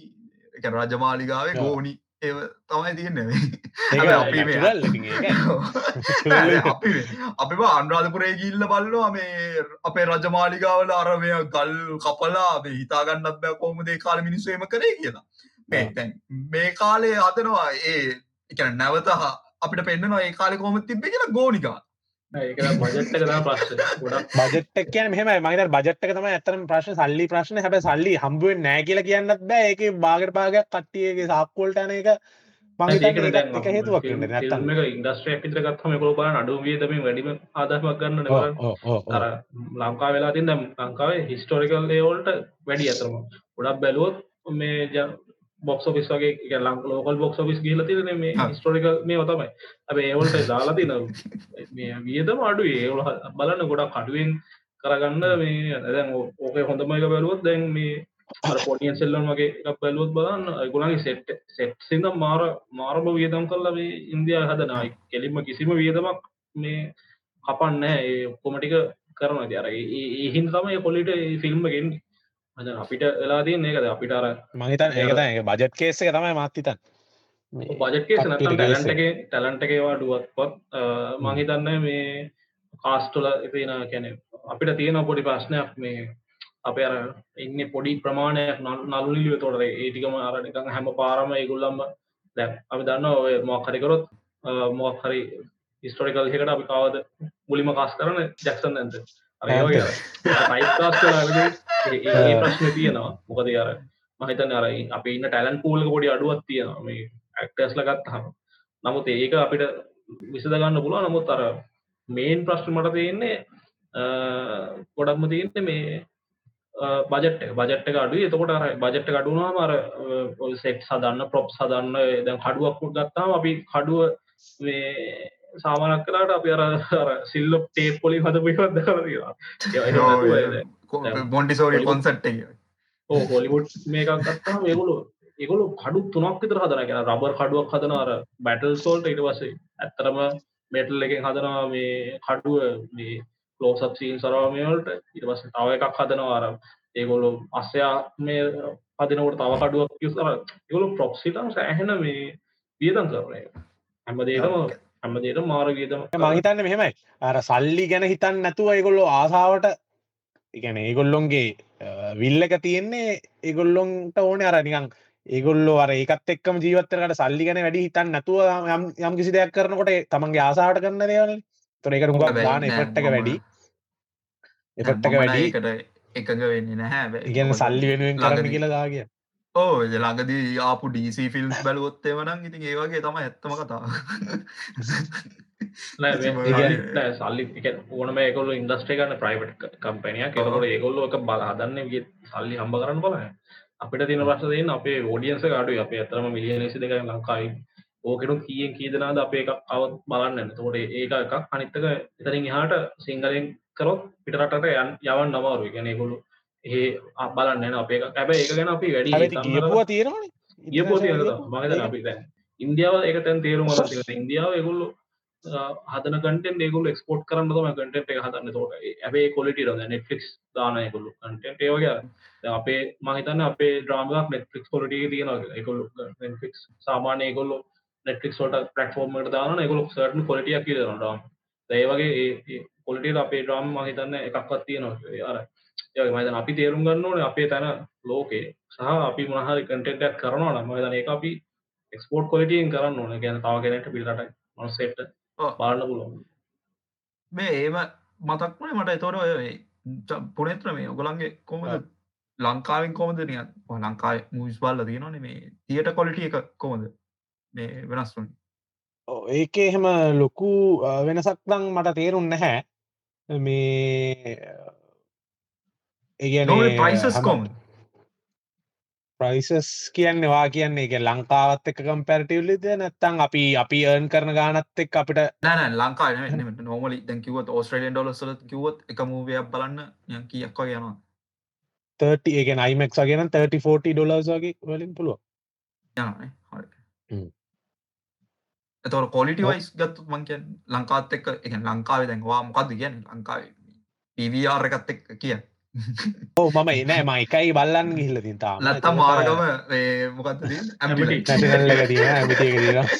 Speaker 3: එක රජමාලිගාවේ. ගෝනි ඒ තමයි තියන්නේ අපි අන්රාධපුරේ ගිල්ල බල්ලවා මේ අපේ රජමාලිගාවල අරමය ගල් කපලා හිතාගන්නත් බෑ කොහොමදේ කාල මිනිස්සේම කරේ කියලා. තැන් මේ කාලේ හදනවා ඒ එකන නැවත හ- අපිට පෙන්න්නනවා ඒ කාලෙ කොම තිබ්බ කියලා ගෝනිකා
Speaker 1: බජට්ක්
Speaker 2: කියන මෙහම මහිත බජට්ක තම ඇතරම ප්‍රශ්න. සල්ලි ප්‍රශ්න. හැබ සල්ලි හම්බුවෙන් නෑ කියලා කියන්නත් බෑ. ඒක බාගට පාගයක් කට්ටියගේ එක. මංහිත එක හේතුවක්
Speaker 1: ඉන්ඩස්ට්‍රයක් පිතර ගත්හම කොල බලන්න අඩු වියදම වැඩිම ආදමක් ගන්න අර ලංකා වෙලා තින් දැම් ලංකාවේ හිස්ටෝරිකල් ඒවල්ට වැඩි අතරම. ගොඩක් බැලුවොත් මේ බොක්ස ෆිස් වගේ ලං ලෝකල් බොක්ස ෆිස් ගීල තිරන මේ. හිස්ටෝරිකල් මේ තමයි. ඇබ ඒවල්ට දාලා තින මේ වියදම අඩු ඒවල බලන්න ගොඩක් කඩුවෙන් කරගන්න මේ දැන් ඕක හොඳමයික බැලුවොත් දැන් මේ පොටියන් සෙල්ලන් වගේ එකක් බැලුවොත් බලන්න ගුණගේ සෙට් සෙට් සිද මාර මාරම වියදම් කරලා මේ ඉන්දයා හදනයි කෙලින්ම කිසිම වියදමක් මේ කපන්න ඒ ඔක්කොමටික කරන දර ඒහින් තමයි පොලිට ෆිල්ම් ගෙන් අපිට වෙලා තියන ඒකද? අපිට අර
Speaker 2: මහිතන් ඒකත බජට් කේස එක තමයි මත්තිතන්
Speaker 1: බජට්කේ නතම්
Speaker 2: කට්ටියට
Speaker 1: ටැලන්ටගේ ටැලන්ටකේවා ඩුවත්පත් මහිතන්න මේ කාස්ටල එතින කැනෙ අපිට තියෙන පොඩි ප්‍රශ්නයක් මේ අපේ අර ඉන්න පොඩි ප්‍රමාණයක් නල්ලිව තොට ඒටිකම අරනිකං හැම පාරම ඒගුල්ලම්ම දැ අපි දන්න ඔය මොක්හරිකරොත් මොක්හරි හිස්ටෝරිකල් එකට අපි කවද මුලිම කාස් කරන ජැක්සන් ඇන්ද ඒ ප්‍රශ්න තියෙනවා මොකද අර මහිතන අර අපි ඉන්න ටැලන් පූල පොඩි අඩුවත් තියෙනවා. මේ ඇක්ටස්ල ගත්තහම නමුත් ඒක අපිට විසදගන්න පුළුව නමුත් අර මේන් ප්‍රශ්න මට තියෙන්නේ ගොඩක්ම තියෙන්නේ මේ බජට් බජට් අඩු එතකොට බජට් අඩුනා මර සෙට් සදන්න ප්‍රොප් සදන්න දැන් කඩුවක් ගත්තාම අපි කඩුව සාමානක් කලාට අපි අර අර සිල්ල ටේප් පොලි හද පිවත් දකරවා
Speaker 3: මොන්ටිසෝරි කොන්සට්
Speaker 1: ඕ හොලිවුඩ් මේකක් ගත්තා ඒගොලු ඒගොලු කඩු තුනක් විතර හදන කියෙන රබර් කඩුවක් හදන අර බැටල් සෝල්ට ඉට වසේ ඇත්තරම මෙටල් එකෙන් හදනවා මේ කඩුව මේ ලෝසත් සීන් සරවාමයවලට ඉට පස තව එකක් හදනවා අර ඒගොලු අස්සයා මේ පදිනවට තව කඩුවක් කිසර ඒගොලු ප්‍රොක්සිටම් සෑහෙන මේ වියදන් කරනය හැමදේටම හැමදේට මාර වියදම
Speaker 2: මහිතන්න මෙහෙමයි. අර සල්ලි ගැන හිතන් නැතුව ඒගොල්ලො ආසාාවට ඉගැන ඒගොල්ලොන්ගේ විල්ල එක තියෙන්නේ ඒගොල්ලොන්ට ඕන. අර නිකං ඒගොල්ලෝ අර ඒකත් එක්කම ජීවත්තරකට සල්ලි ගැන වැඩි හිතන් නැතුව යම් කිසි දෙයක් කරනකොට තමන්ගේ ආසාට කරන්න දේවල්. තොර එකට හුඟක්
Speaker 3: හැබැයි
Speaker 2: දාන
Speaker 3: නෑ,
Speaker 2: එපට්ටක වැඩි. එපට්ටක වැඩි.
Speaker 3: එකට එකඟ වෙන්න නැහැ
Speaker 2: ඉගැන සල්ලි වෙනුවෙන් කරන්න
Speaker 3: ළඟදී-
Speaker 2: කියලා දාගිය
Speaker 3: ඕ ළඟදී ආපු ඩීසි ෆිල්ම් බැලුවොත්තේ වනන් ඉතින් ඒවගේ තම ඇත්තම කතා
Speaker 1: සල්ලි ඕනම ඒකොල්ල ඉන්දස්ටේ ගන්න ප්‍රයිවට් කම්පනයක් එකොට ඒගොල්ලෝ එක බල හදන්න සල්ලි හම්බ කරන්න බලය අපිට තින පස්සදන්න අපේ ෝඩියන්ස ගඩු අපේ අතරම මිලියන ලෙසි දෙක ලංකායි ඕකෙනු කියෙන් කීදනාද අපේ එකක් අවත් බලන්න තොට ඒක එකක්. අනිත්තක එතරින් එහාට සිංහලෙන් කරොත් පිටරටට යන් යවන් නමාරු ගැනෙගොලු ඒ බලන්න අපේ එකක් හැබ ඒක ගැන අපි වැඩි
Speaker 2: ගියපුවා තියෙනවනේ.
Speaker 1: ගියපෝ මගත අපි දැන් ඉන්දියාව එක තැන් තේරුම ඉන්දියාව එගොල්ලු හදන කටෙන් ඒගුල එක්ස්පෝට් කරන්න තම කටට එක හදන්න. තෝට ඇබේ කොලිට ර නෙට්ලික්ස් දානයකුල්ලු කටට ඒවගේ අපේ මහිතන්න අපේ ්‍රාමක් නෙට්ලික්ස් කොලට තියෙන එකකුල්ලු නෙට්ලික්ස් සාමානය ගොල්ලු නෙට්ලික්ස් ොට පටෆෝර්මට දාන එකකුලු සටන් කොලිටිය කියරන ඩාම් ඒවගේ කොලිට අපේ ඩ්‍රාම් මහිතන්න එකක්වත් තියෙනවා අර ඒ මයිතන අපි තේරුම් ගන්න ඕන අපේ තැන ලෝකේ සහ අපි මහරි කටෙක්ටක් කරනවා නම් මහිතන ඒ අපි එක්ස්පෝට් කොලිටියෙන් කරන්න ඕන. ගැන තාව කෙනට පිල්ට මසෙට්
Speaker 3: ඔව්.
Speaker 1: බාන්න පුළුවන්.
Speaker 3: මේ ඒම මතක්වන මට එතොට ඔය පුනෙත්‍ර මේ ඔගොලන්ගේ කොමද ලංකාවෙන් කොමද නිය ලංකායි මුවිස් බල්ල තියෙනනේ මේ තියට කොලිටිය එක කොමද මේ වෙනස් වන
Speaker 2: ඒක එහෙම ලොකු වෙනසක් නම් මට තේරුම් නැහැ. මේ
Speaker 3: නොවේ ප්‍රයිසස්
Speaker 2: කියන්නේ වා කියන්නේ එක ලංකාවත් එක කම්පැරටිවලිද නැත්තං අපි අපි ඒර්න් කරන ගානත් එක් අපිට
Speaker 3: නෑන ලංකා නොමලි දැ කිවත් ඕස්ට්‍රලියන් ඩොලස්සල කිවත් එක මූවයක් බලන්න යන් කියක්වා යනවා.
Speaker 2: 30 එක අයිමක් ගෙන 30 ඩොලර්ස් වගේ වලින් පුළුව.
Speaker 3: එතවට කොලිටි. වයිස් ගත්තු මංකන් ලංකාත් එක්ක එක ලංකාව දැන්වා මොකක්ද කියන්න? ලංකාව පවර් එකත් එක් කිය
Speaker 2: ඕ මම එනෑ ම එකයි බල්ලන් ගිහිල්ල තින් තාම.
Speaker 3: නැත්තම් මාරගම
Speaker 2: තියෙන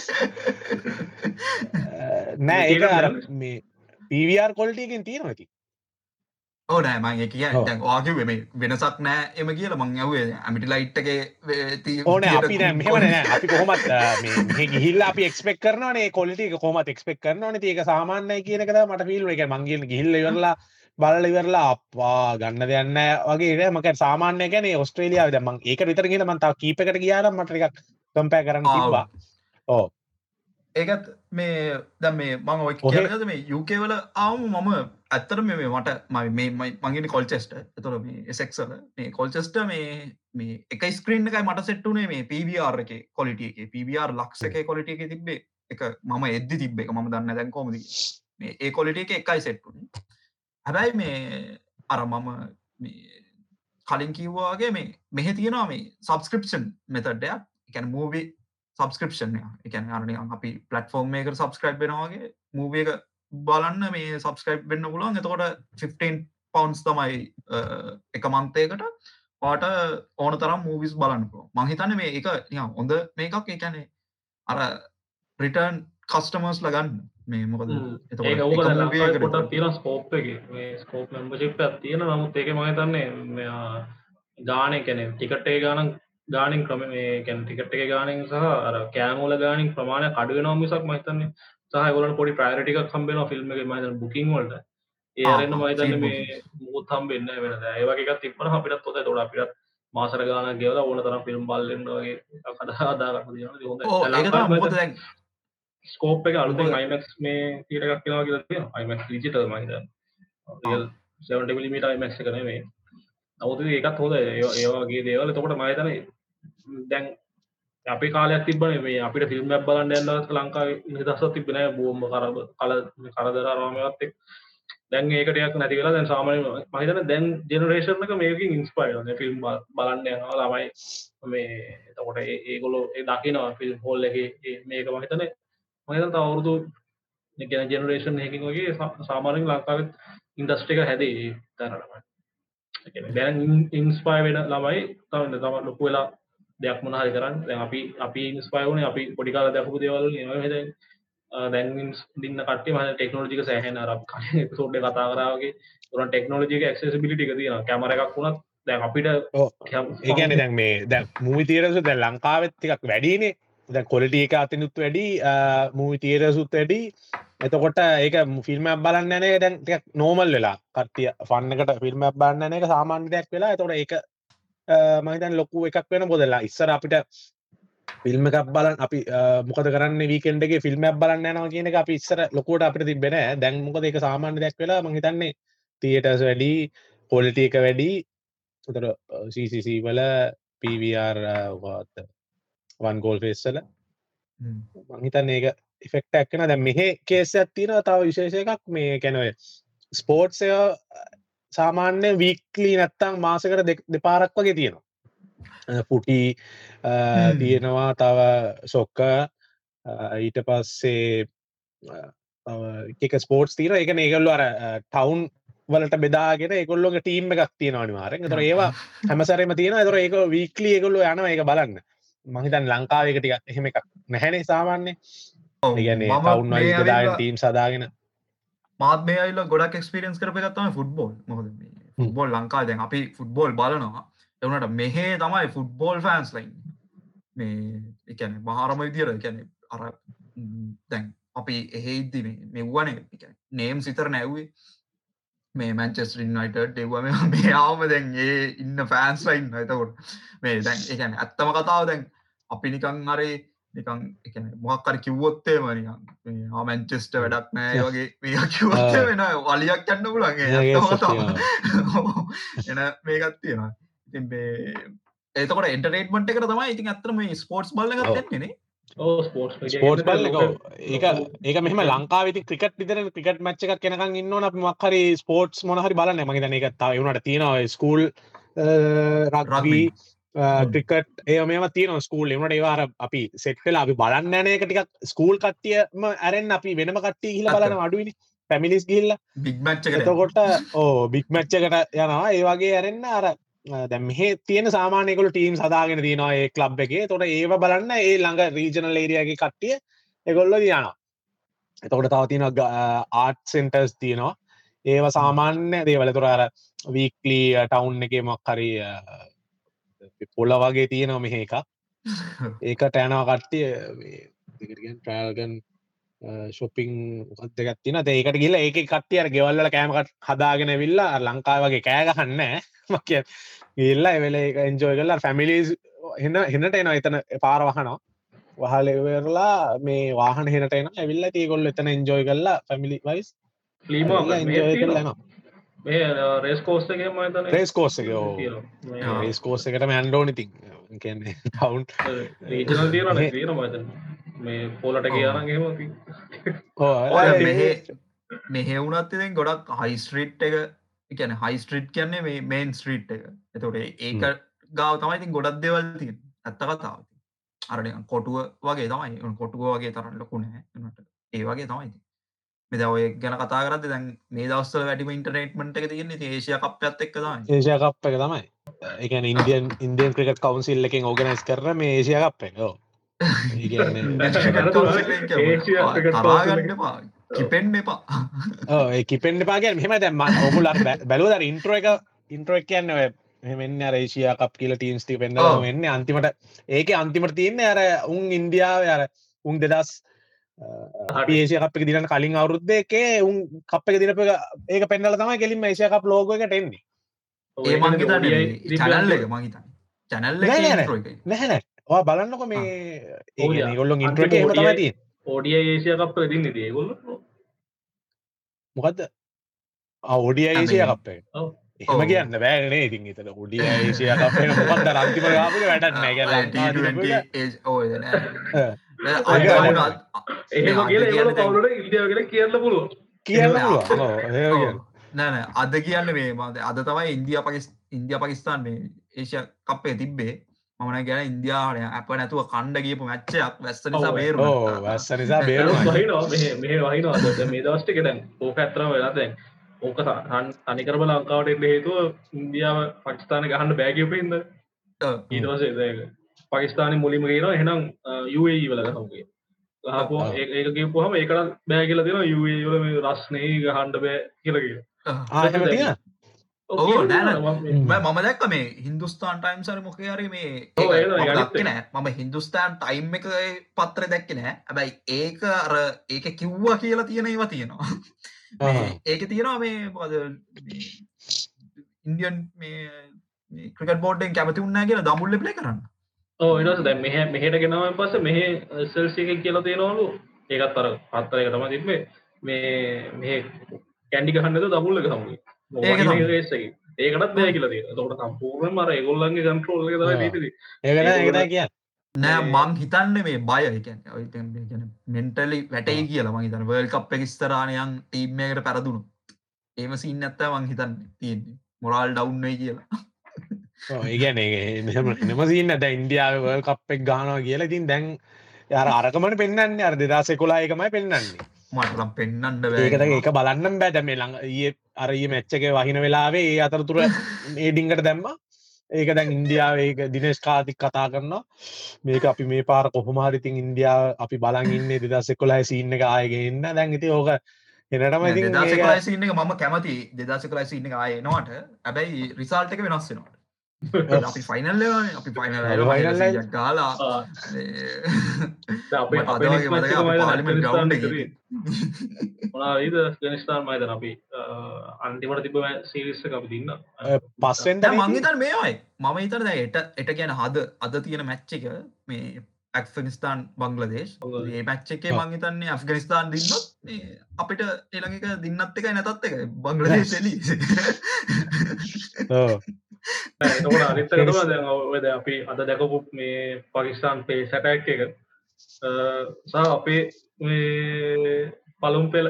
Speaker 2: නෑ ඒක අර මේ පීවර් කොල්ටියකින් තියෙන ඇති
Speaker 3: ඕ නෑ මං කිය
Speaker 2: ඔව්.
Speaker 3: දැන් වාකිව මේ වෙනසක් නෑ එම කියල මං ඇවේ ඇමිටි ලයිට්ගේ
Speaker 2: ඕන අපි නෑ මෙහමන නෑ අපි කොහොමත් අ, මේ මෙහෙ ගිහිල්ල අපි එක්ස්පෙක් කරනනේ කොල්ටි කොමත් එක්ස්පෙක් කරනන ඒක සාමාන්‍යය කියනකද මට පිල් එක මංගිල් ගිහිල්ල ඉවරලා බලල ඉවරලා අප්වා ගන්න දෙයන්න වගේ මක සාමාන්‍ය ගැන ඔස්ට්‍රේලියාව දම ඒක විතරගෙන මන්තාව කීපකට කියාර මටරිකක් කම්පෑ කරන්න තිබවා ඕ
Speaker 3: ඒකත් මේ දැ මේ මං ඔය මේ යුකේවල ආවම මම ඇත්තර මේ මට ම මගේ කොල්චෙස්ට එතොර මේ එසෙක්සල මේ කොල්චෙස්ට මේ මේ එක ස්ක්‍රීන් එකයි මට සෙට්ටුනේ මේ පවර් එක කොලිටිය එක. පවර් ලක්ෂ එක කොලිටිය එක තිබේ එක මම එද්දි තිබ්බේ. එක මම දන්න දැන් කොමද මේ ඒ කොලිටිය එක එකයි සෙට්ටුනේ හැබැයි මේ අර මම මේ කලින් කිව්වාගේ මේ මෙහ තියෙනවා මේ සබස්ක්‍රපෂන් මෙතඩයක් එකැන මූවී සබස්ක්‍රපෂන් එකන අරන අපි පලටෆෝර්ම් මේක සබස්ක්‍රයිබ් වෙනවාගේ මූව එක බලන්න මේ සබස්ක්‍රයිබ් වෙන්න පුලුවන් එතකොට 15 පවන්ස් තමයි අ, එක මන්තයකට පාට ඕන තරම් මූවිස් බලන්නපුෝ මහිතන්න මේ එක නිකන් හොඳ මේකක්. එකැනේ අර රිටර්න් කස්ටමර්ස් ලගන්න මේ මොකද?
Speaker 1: හ්ම්. ඒක පොටක් තියෙන ස්කෝප් එක. මේ ස්කෝප් එකක් තියෙන නමුත් ඒක මම හිතන්නේ ගානේ කියන්නේ ටිකට් එක ගානක් ගානින් ක්‍රම මේ කියන්නේ ටිකට් එක ගානින් සහ අර කෑම වල ගානින් ප්‍රමාණයක් අඩු වෙනවා මිසක් මම හිතන්නේ සහ ඒගොල්ලන්ට පොඩි ප්‍රයොරිටි එකක් හම්බ වෙනවා ෆිල්ම් එකේ හිතන්නේ බුකින් වලට. ඒ
Speaker 3: ආ,
Speaker 1: අරෙන්න මම
Speaker 3: ආ,
Speaker 1: හිතන්නේ
Speaker 3: film
Speaker 1: මේ මුකුත් හම්බෙන්නේ නැහැ වෙනද. ඒ වගේ එකක් තිබ්බනම් අපිටත් හොඳයි. ඒතකොට අපිටත් මාසර ගානක් ගෙවලා ඕන තරම් ෆිල්ම් බලන්න වගේ එකක් ස්කෝප් එක අලුතෙන් IMAX මේ තීර එකක් වෙනවා කියලා තියෙනවා. IMAX digital මම හිතන්නේ real 70 mm IMAX එක නෙමෙයි. නමුත් ඒකත් හොඳයි. ඒ වගේ දේවල්. එතකොට මම හිතන්නේ දැන් අපේ කාලයක් තිබ්බනේ මේ අපිට ෆිල්ම් එකක් බලන්න යන්නවත් ලංකාවේ නිදහසක් තිබ්බේ නෑ. බෝම්බ කරබ කල කරදර රාමයවත් එක්ක. දැන් ඒක ටිකක් නැති වෙලා දැන් සාමාන්‍ය මම හිතන්නේ දැන් ජෙනරේෂන් එක මේකකින් ඉන්ස්පයර් වෙනවා. ෆිල්ම් බලන්න යනවා ළමයි. මේ එතකොට ඒගොල්ලෝ ඒ දකිනවා ෆිල්ම් හෝල් එකේ. මේක මම හිතන්නේ තව අවුරුදු කියන්නේ ජෙනරේෂන් එකකින් වගේ සා- සාමාන්‍යයෙන් ලංකාවේ ඉන්ඩස්ට්‍රි එක හැදේ කියන්නේ දැන් ඉන්ස්පයර් වෙන ළමයි තව තව ලොකු වෙලා දෙයක් මොන හරි කරන්න. දැන් අපි අපි ඉන්ස්පයර් වුණේ අපි පොඩි කාලේ දැකපු දේවල් වගේ දැන් දින්න කට්ටිය මම ටෙක්නොලොජි එක සෑහෙන එපිසෝඩ් එක කතා කරා වගේ උරන් ටෙක්නොලොජි එක ඇක්සෙසිබිලිටි එක තියෙනවා. කැමරා එකක් වුණත් දැන් අපිට
Speaker 2: ඒගැන දැන් මේ දැ මූවි තීරසු දැ ලංකාවෙත් ටිකක් වැඩිනේ දැ කොලට එක අතිනුත් වැඩි මූවි තීරසුත් වැඩි. එතකොට ඒක ෆිල්ම් බලන්න නේ දැන් ටිකක් නෝමල් වෙලා. කට්ටිය ෆන්නකට ෆිල්ම් බන්න එක සාමාන්‍ය දෙයක් වෙලා. එතොට ඒක මහිතන් ලොකු එකක් වෙන බොදලා ඉස්සර අපිට ෆිල්ම් එකක් බලන් අපි අ, මොකද කරන්න වීකෙන්ඩගේ ෆිල්ම් බලන්න යනවා කියන එක අපි ඉස්සර ලොකෝට අපිට තිබෙන දැන් මොකද එක සාමාන්‍ය දෙයක් වෙලා මහිතන්නේ තියටස් වැඩි කොලිටිය එක වැඩි. උතර CCC වල පීවර් වන් ගෝල් ෆෙස්සල
Speaker 3: හ්ම්.
Speaker 2: මහිතන්න ඒක ඉෆෙක්ට එක්කන දැ මෙහෙ කේස ඇත්තින තව විශේෂ එකක්? මේ කැනොය ස්පෝර්ට්සය සාමාන්‍ය වීක්ලී නැත්තං මාසකට දෙපාරක් වගේ තියෙනවා. පුටි. තියෙනවා. තව සොක්ක ඊට පස්සේ එක ස්පෝට්ස් තීර එක ඒගල්ලු අර ටවුන් වලට බෙදාගෙන එකොල්ලොගේ ටීම් එකක් තියෙනවානි මාරෙන් තොර ඒවා හැමසරම තියෙන තොර ඒක වීක්ලි එකකොල්ලු යන එක බලන්න මහිතන් ලංකාවක ටික එහෙම එකක් නැහැනේ සාමාන්‍ය
Speaker 3: මේ
Speaker 2: වල
Speaker 3: ඇවිල්ලා-
Speaker 2: ටීම් සදාගෙන.
Speaker 3: මාත් මේ අයිල්ල ගොඩක් එක්ස්පිරියන්ස් කරප ගත්තම ෆුට්බෝල් මොකද ෆුට්බෝල් ලංකා දැන් අපි ෆුට්බෝල් බලනවා. එවනට මෙහේ තමයි ෆුට්බෝල් ෆෑන්ස් ලයින් මේ එකන මහරම විදිර එකැන අර දැන් අපි එහෙයිද්දි මෙව්වන. නේම් සිතර නැව්වේ මේ මැන්චෙස්ටරින් නයිට එව්වම මේ ආම දැන් ඒ ඉන්න ෆෑන්ස් ලයින් එතකොට මේ දැන් එකන ඇත්තම කතාව දැන් අපි නිකං අරේ නිකං එකන මොක්කර කිව්වොත්තේ මනිකන් මැන්චෙස්ට වැඩක් නෑ වගේ මේ කිව්වත්තේ වෙන වලියක් කන්න පුලන්ගේ. එන මේකත් තියෙනවා. ඉතින් මේ ඒතකොට එන්ටරේට්මට එකට තමයි ඉතින් ඇත්තම ස්පෝර්ට්ස් බල්ල
Speaker 2: ඔව්.
Speaker 3: ගත්තෙන්නේ
Speaker 1: ස්පෝට්
Speaker 2: බල්ල ඒක ඒක මෙහම ලංකාවිති ක්‍රිකට් විතර ක්‍රිකට් මච්ච එකක් කෙනකන් ඉන්න අප මක්හරි ස්පෝට්ස් මොනහරි බලන්න. මගේ දැන එක තාව වුණට තියෙනවා ස්කූල් රක්වී ක්‍රිකට් ඒ මේම තියන ස්කූල් එමට ඒවාර අපි සෙට්ටලා අපි බලන්න ෑන එක ටිකක් ස්කූල් කට්ටියම ඇරෙන් අපි වෙනම කට්ටිය හිල බලන අඩුවනි. පැමිලිස් ගිල්ල
Speaker 3: බිග් මච්ච
Speaker 2: එතකොට ඕ බික් මච්චකට යනවා. ඒ වගේ ඇරෙන්න්න අර දැම් මෙහ තියෙන සාමානයකල ටීම් සදාගෙන තියෙනවා ඒ කලබ් එකේ. තොට ඒව බලන්න ඒ ළඟ රීජනල් ඒරියගේ කට්ටිය එකොල්ල දයනවා එතකොට තවතින ආට් සෙන්ටර්ස් තියෙනවා. ඒව සාමාන්‍ය දේවල. තුර අර වීක්ලී ටවුන් එක මක්කරී පොල වගේ තියෙනවා මෙහ එක ඒකට ඇනවා කට්ටිය ට්‍රල්ගන් ශොපිං දෙගත් තින ඒකට ගිල්ල ඒක කට්ටියර ගෙවල්ල කෑමකට හදාගෙන විල්ලා ලංකාව වගේ කෑගහන්න මකිය ඉල්ලා එවෙල එක එන්ජෝය කරලා ෆැමිලිස් හෙන හෙනට එනවා එතන පාරවහනවා වහලවෙරලා මේ වාහන හෙනට එන ඇවිල්ල තියකොල්ල එතන එන්ජෝය කරලා පැමිලි වයිස්
Speaker 1: ලීම
Speaker 2: එන්ජෝය කරලනවා
Speaker 1: මේ රේස් කෝස්ටගේ මතන
Speaker 2: රේස් කෝස්ස එක රේස් කෝස්ස එකට මැන්ඩෝනිති කියන්නේ ටවුන්
Speaker 1: රීජනල් තියන
Speaker 2: මේ-
Speaker 1: තියන මතන මේ පෝලට
Speaker 3: මෙහෙ මෙහෙවුනත් ඉතින් ගොඩක් හයිස්ට්‍රීට් එක එකන හයිස්ට්‍රීට් කියන්නේ මේ මේන් ස්ට්‍රීට් එක. එතොට ඒක ගාව තමයිතින් ගොඩක් දෙවල් තින් ඇත්ත කතාව. අරන කොටුව වගේ තමයි. කොටුව වගේ තරන්න ලොකු නෑ. එනට ඒ වගේ තමයි මෙද ඔය ගැන කතා කරද දැන් මේ දවස්ස වැඩිම ඉන්ටරේට්මට එක තියන්නේ ඒශය කප්පත් එක් තමයි.
Speaker 2: ඒෂය කප් එක තමයි. එකන ඉන්දියන් ඉන්දියන් ක්‍රිකට කවන්සිල් එකෙන් ඕගනයිස් කරන මේ ඒෂය කප් එක.
Speaker 3: කිපෙන්න්න එපා.
Speaker 2: ඕ ඒ කිපෙන්න්න පාග මෙම දැම ඔමුලක් බැලුවද ඉන්ට්‍ර එක? ඉන්ට්‍රක් කියන්න මෙන්න රේෂය කප් කියල ටීම්ස් ටි පෙන්න්න. වෙන්න අන්තිමට ඒක අන්තිමට තියන්නේ අර උන් ඉන්දියාව අර උන් දෙදස් ඒෂය කප් එක දින කලින් අවුරුද්ධ එකේ උන් කප් එක දිනප ඒක පෙන්නල තමයි කෙලින් ඒෂය කප් ලෝග එකට එන්නේ.
Speaker 3: ඒ මංගේතන චැනල් එක. මහිතන් චැනල්
Speaker 2: නෑ, නෑ,
Speaker 3: එක.
Speaker 2: නැහැන ඔවා බලන්නක මේ. ඒ ගොල්ලොන් ඉන්ට්‍ර
Speaker 1: අන්තිම
Speaker 2: හෙම
Speaker 1: ODI
Speaker 2: තමයිතිය
Speaker 1: ඕඩිය ඒසිය කප් දින්න දේගොල්ල
Speaker 2: මොකක්ද ඔඩිය ඒසිය
Speaker 3: මේ-
Speaker 2: කප් එක.
Speaker 1: ඔව්.
Speaker 2: එහෙම. කියන්න බෑනේ ඉතින් එතන ඔඩිය ඒසිය කප් එක මොකක්ද රන්තිම ගාපුක වැඩක් නෑ කියල
Speaker 1: කියන්න පුළුව
Speaker 2: කියන්න පුළුවන්. ඔව්, එහෙම කියන්න.
Speaker 3: නෑන අද කියන්න මේ මද අද තමයි ඉන්දිය පකිස් ඉන්දිය පකිස්ාන් මේ ඒෂ කප්පේ තිබ්බේ. මන ගැන ඉන්දියාවනය අප නැතුව කණ්ඩ කියපු මැච්චයක් වැස්ස නිසා
Speaker 1: ඔව්,
Speaker 3: බේරු
Speaker 2: වැස්ස නිසා
Speaker 1: වහිනවා මේ වහිනවා. මේ දවස්ටික දැන් ඕක ඇතරම වෙලා දැන් ඕක අනිකරම ලංකාවට එන්න හේතුව ඉන්දියාව පකිස්ථාන ගහන්න බෑගපින්ද ඊටවසේ පකිස්ාන මුලිම කියන එහනම් යුඒ වල ගහමගේ ගහපු
Speaker 3: ඔව්.
Speaker 1: ඒක කියපුහම ඒකට බෑ කියල දෙෙන යුඒ රස්නේ ගහන්ඩ බෑ කියලකිය
Speaker 2: ආහෙම තියෙන
Speaker 3: ඔව්, නෑ, මම දැක්ක මේ හින්දුස්ථාන් ටයිම් සර මොකයාර මේ
Speaker 1: ඒක
Speaker 3: මම
Speaker 1: යනිත්
Speaker 3: දක්කේ නෑ. මම හින්දුස්ථාන් ටයිම් එක පත්‍ර දැක්ක නෑ. හැබැයි ඒක අර ඒක කිව්වා කියලා තියෙන ඒවා තියෙනවා. ඒක තියෙනවා මේ පද ඉන්දියන් මේ ක්‍රිකට බෝඩ්ඩෙන් කැමති උන්නා කියලා දමුල්ල ප්ලේ කරන්න
Speaker 1: ඕ එනස දැ මෙහ මෙහට ගෙනාව පස මෙහ සෙල්සික කියල තියෙනවලු ඒකත් අර පත්තර එක තම තිබේ මේ මේ කැන්ඩි ගහන්නද දමුල්ල ඒසකි ඒකටත් බෑ කියල තොට සම්පූර්ණ මර. තම ීතිද
Speaker 2: ඒකට කිය
Speaker 3: නෑ
Speaker 1: මේ-
Speaker 3: හිතන්න මේ බය ඔය මෙන්ටලි වැටයි කියලා මං හිතන වල් කප් එක ස්තරානයන් ටීම්මයකට පැරදුණු ඒම සින්න ඇත්ත මං හිතන්න තියෙන්නේ. මොරාල් ඩවන්්නයි කියලා
Speaker 2: ඒගැන නමසින්න ද ඉන්දියාව වල් කප්පෙක් ගානවා කියලා ඉතින් දැන් අර අරකමට පෙන්න්න අර දෙදසේ කොලා එකමයි පෙන්න්නන්නේ
Speaker 3: මටනම් පෙන්න්නන්න
Speaker 2: ඒකද ඒක. බලන්නම් බෑ. දැම ළඟ ඒ අරයේ මැච්චක වහින වෙලාවේ ඒ අතරතුර ඒඩිංකට දැම්ම. ඒක දැන් ඉන්දියාව ඒක දිනේශ් කාතික් කතා කරනවා. මේක අපි මේ පාර කොහොමහරිතින් ඉන්දියාව අපි බලන් ඉන්න දෙදස් එකොලයි සින්න එක ආයගන්න දැන් ඉති ඕක එනටම
Speaker 3: එක මම කැමති දෙදාසකලයිසින්න එක ආය එනවාට. ඇබැයි රිසාල්ට එක වෙනස් වෙනවාට අපි ෆයිනල් අපි. ෆයිනල් ගාලා.
Speaker 1: මොනාද ගනිස්ථාන් මයිතන අපි අන්තිමට තිබ සිරිස්ස අපි දින්න
Speaker 2: පස්සෙන්
Speaker 3: දැන් මං හිතන්නේ මේවයි මම හිතන දැන් එට එට කියන හද අද තියෙන මැච්ච එක මේ ඇක්ෆනිස්ථාන් බංගලදේශ්. ඒ මැච්ච එකේ මං හිතන්නේ ඇෆ්ගනිස්ථාන් දින්නොත් මේ අපිට එළඟ එක දින්නත් එකයි නැතත් එක බංගලදේශ එලි
Speaker 1: එතකොට අනිත්තකටවා දැන් ඔයද අපි අද දැකපු මේ පකිස්ාන් පේ සැටැක් එක. සහ අපේ මේ පලුම්
Speaker 2: පෙල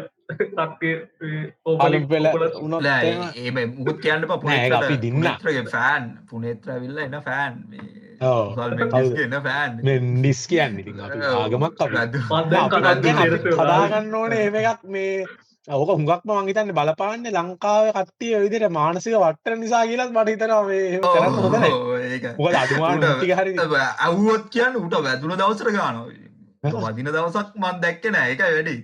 Speaker 2: උනොත්
Speaker 3: ලෑ
Speaker 2: එහෙම
Speaker 3: ඒ මුකුත් කියන්න ප
Speaker 2: නෑ, ඒක අපි දින්න.
Speaker 3: පුනේත්‍රගේ ෆෑන් පුනේත්‍ර විල්ල එන්න ෆෑන් එන්න ෆෑන්
Speaker 2: නිස් කියන්න. ඉතින් අපි ආගමක්
Speaker 1: මත්
Speaker 2: හදාගන්න ඕනේ එහෙම එකක් මේ ඕක හුඟක්ම මං හිතන්නේ බලපාන්නේ ලංකාවේ කට්ටිය ඔය විදිහට මානසික වට්ටන නිසා කියලාත් මට හිතෙනවා මේ එහෙම කරන්න හොඳ නැහැ.
Speaker 3: ඒක
Speaker 2: මොකද අඩුමාන
Speaker 3: ඌට-
Speaker 2: ටික හරි
Speaker 3: ඇව්වොත් කියන්න උට වැදුන දවසර ගානවා වදින දවසක් මන් දැක්ක නෑ එක වැඩි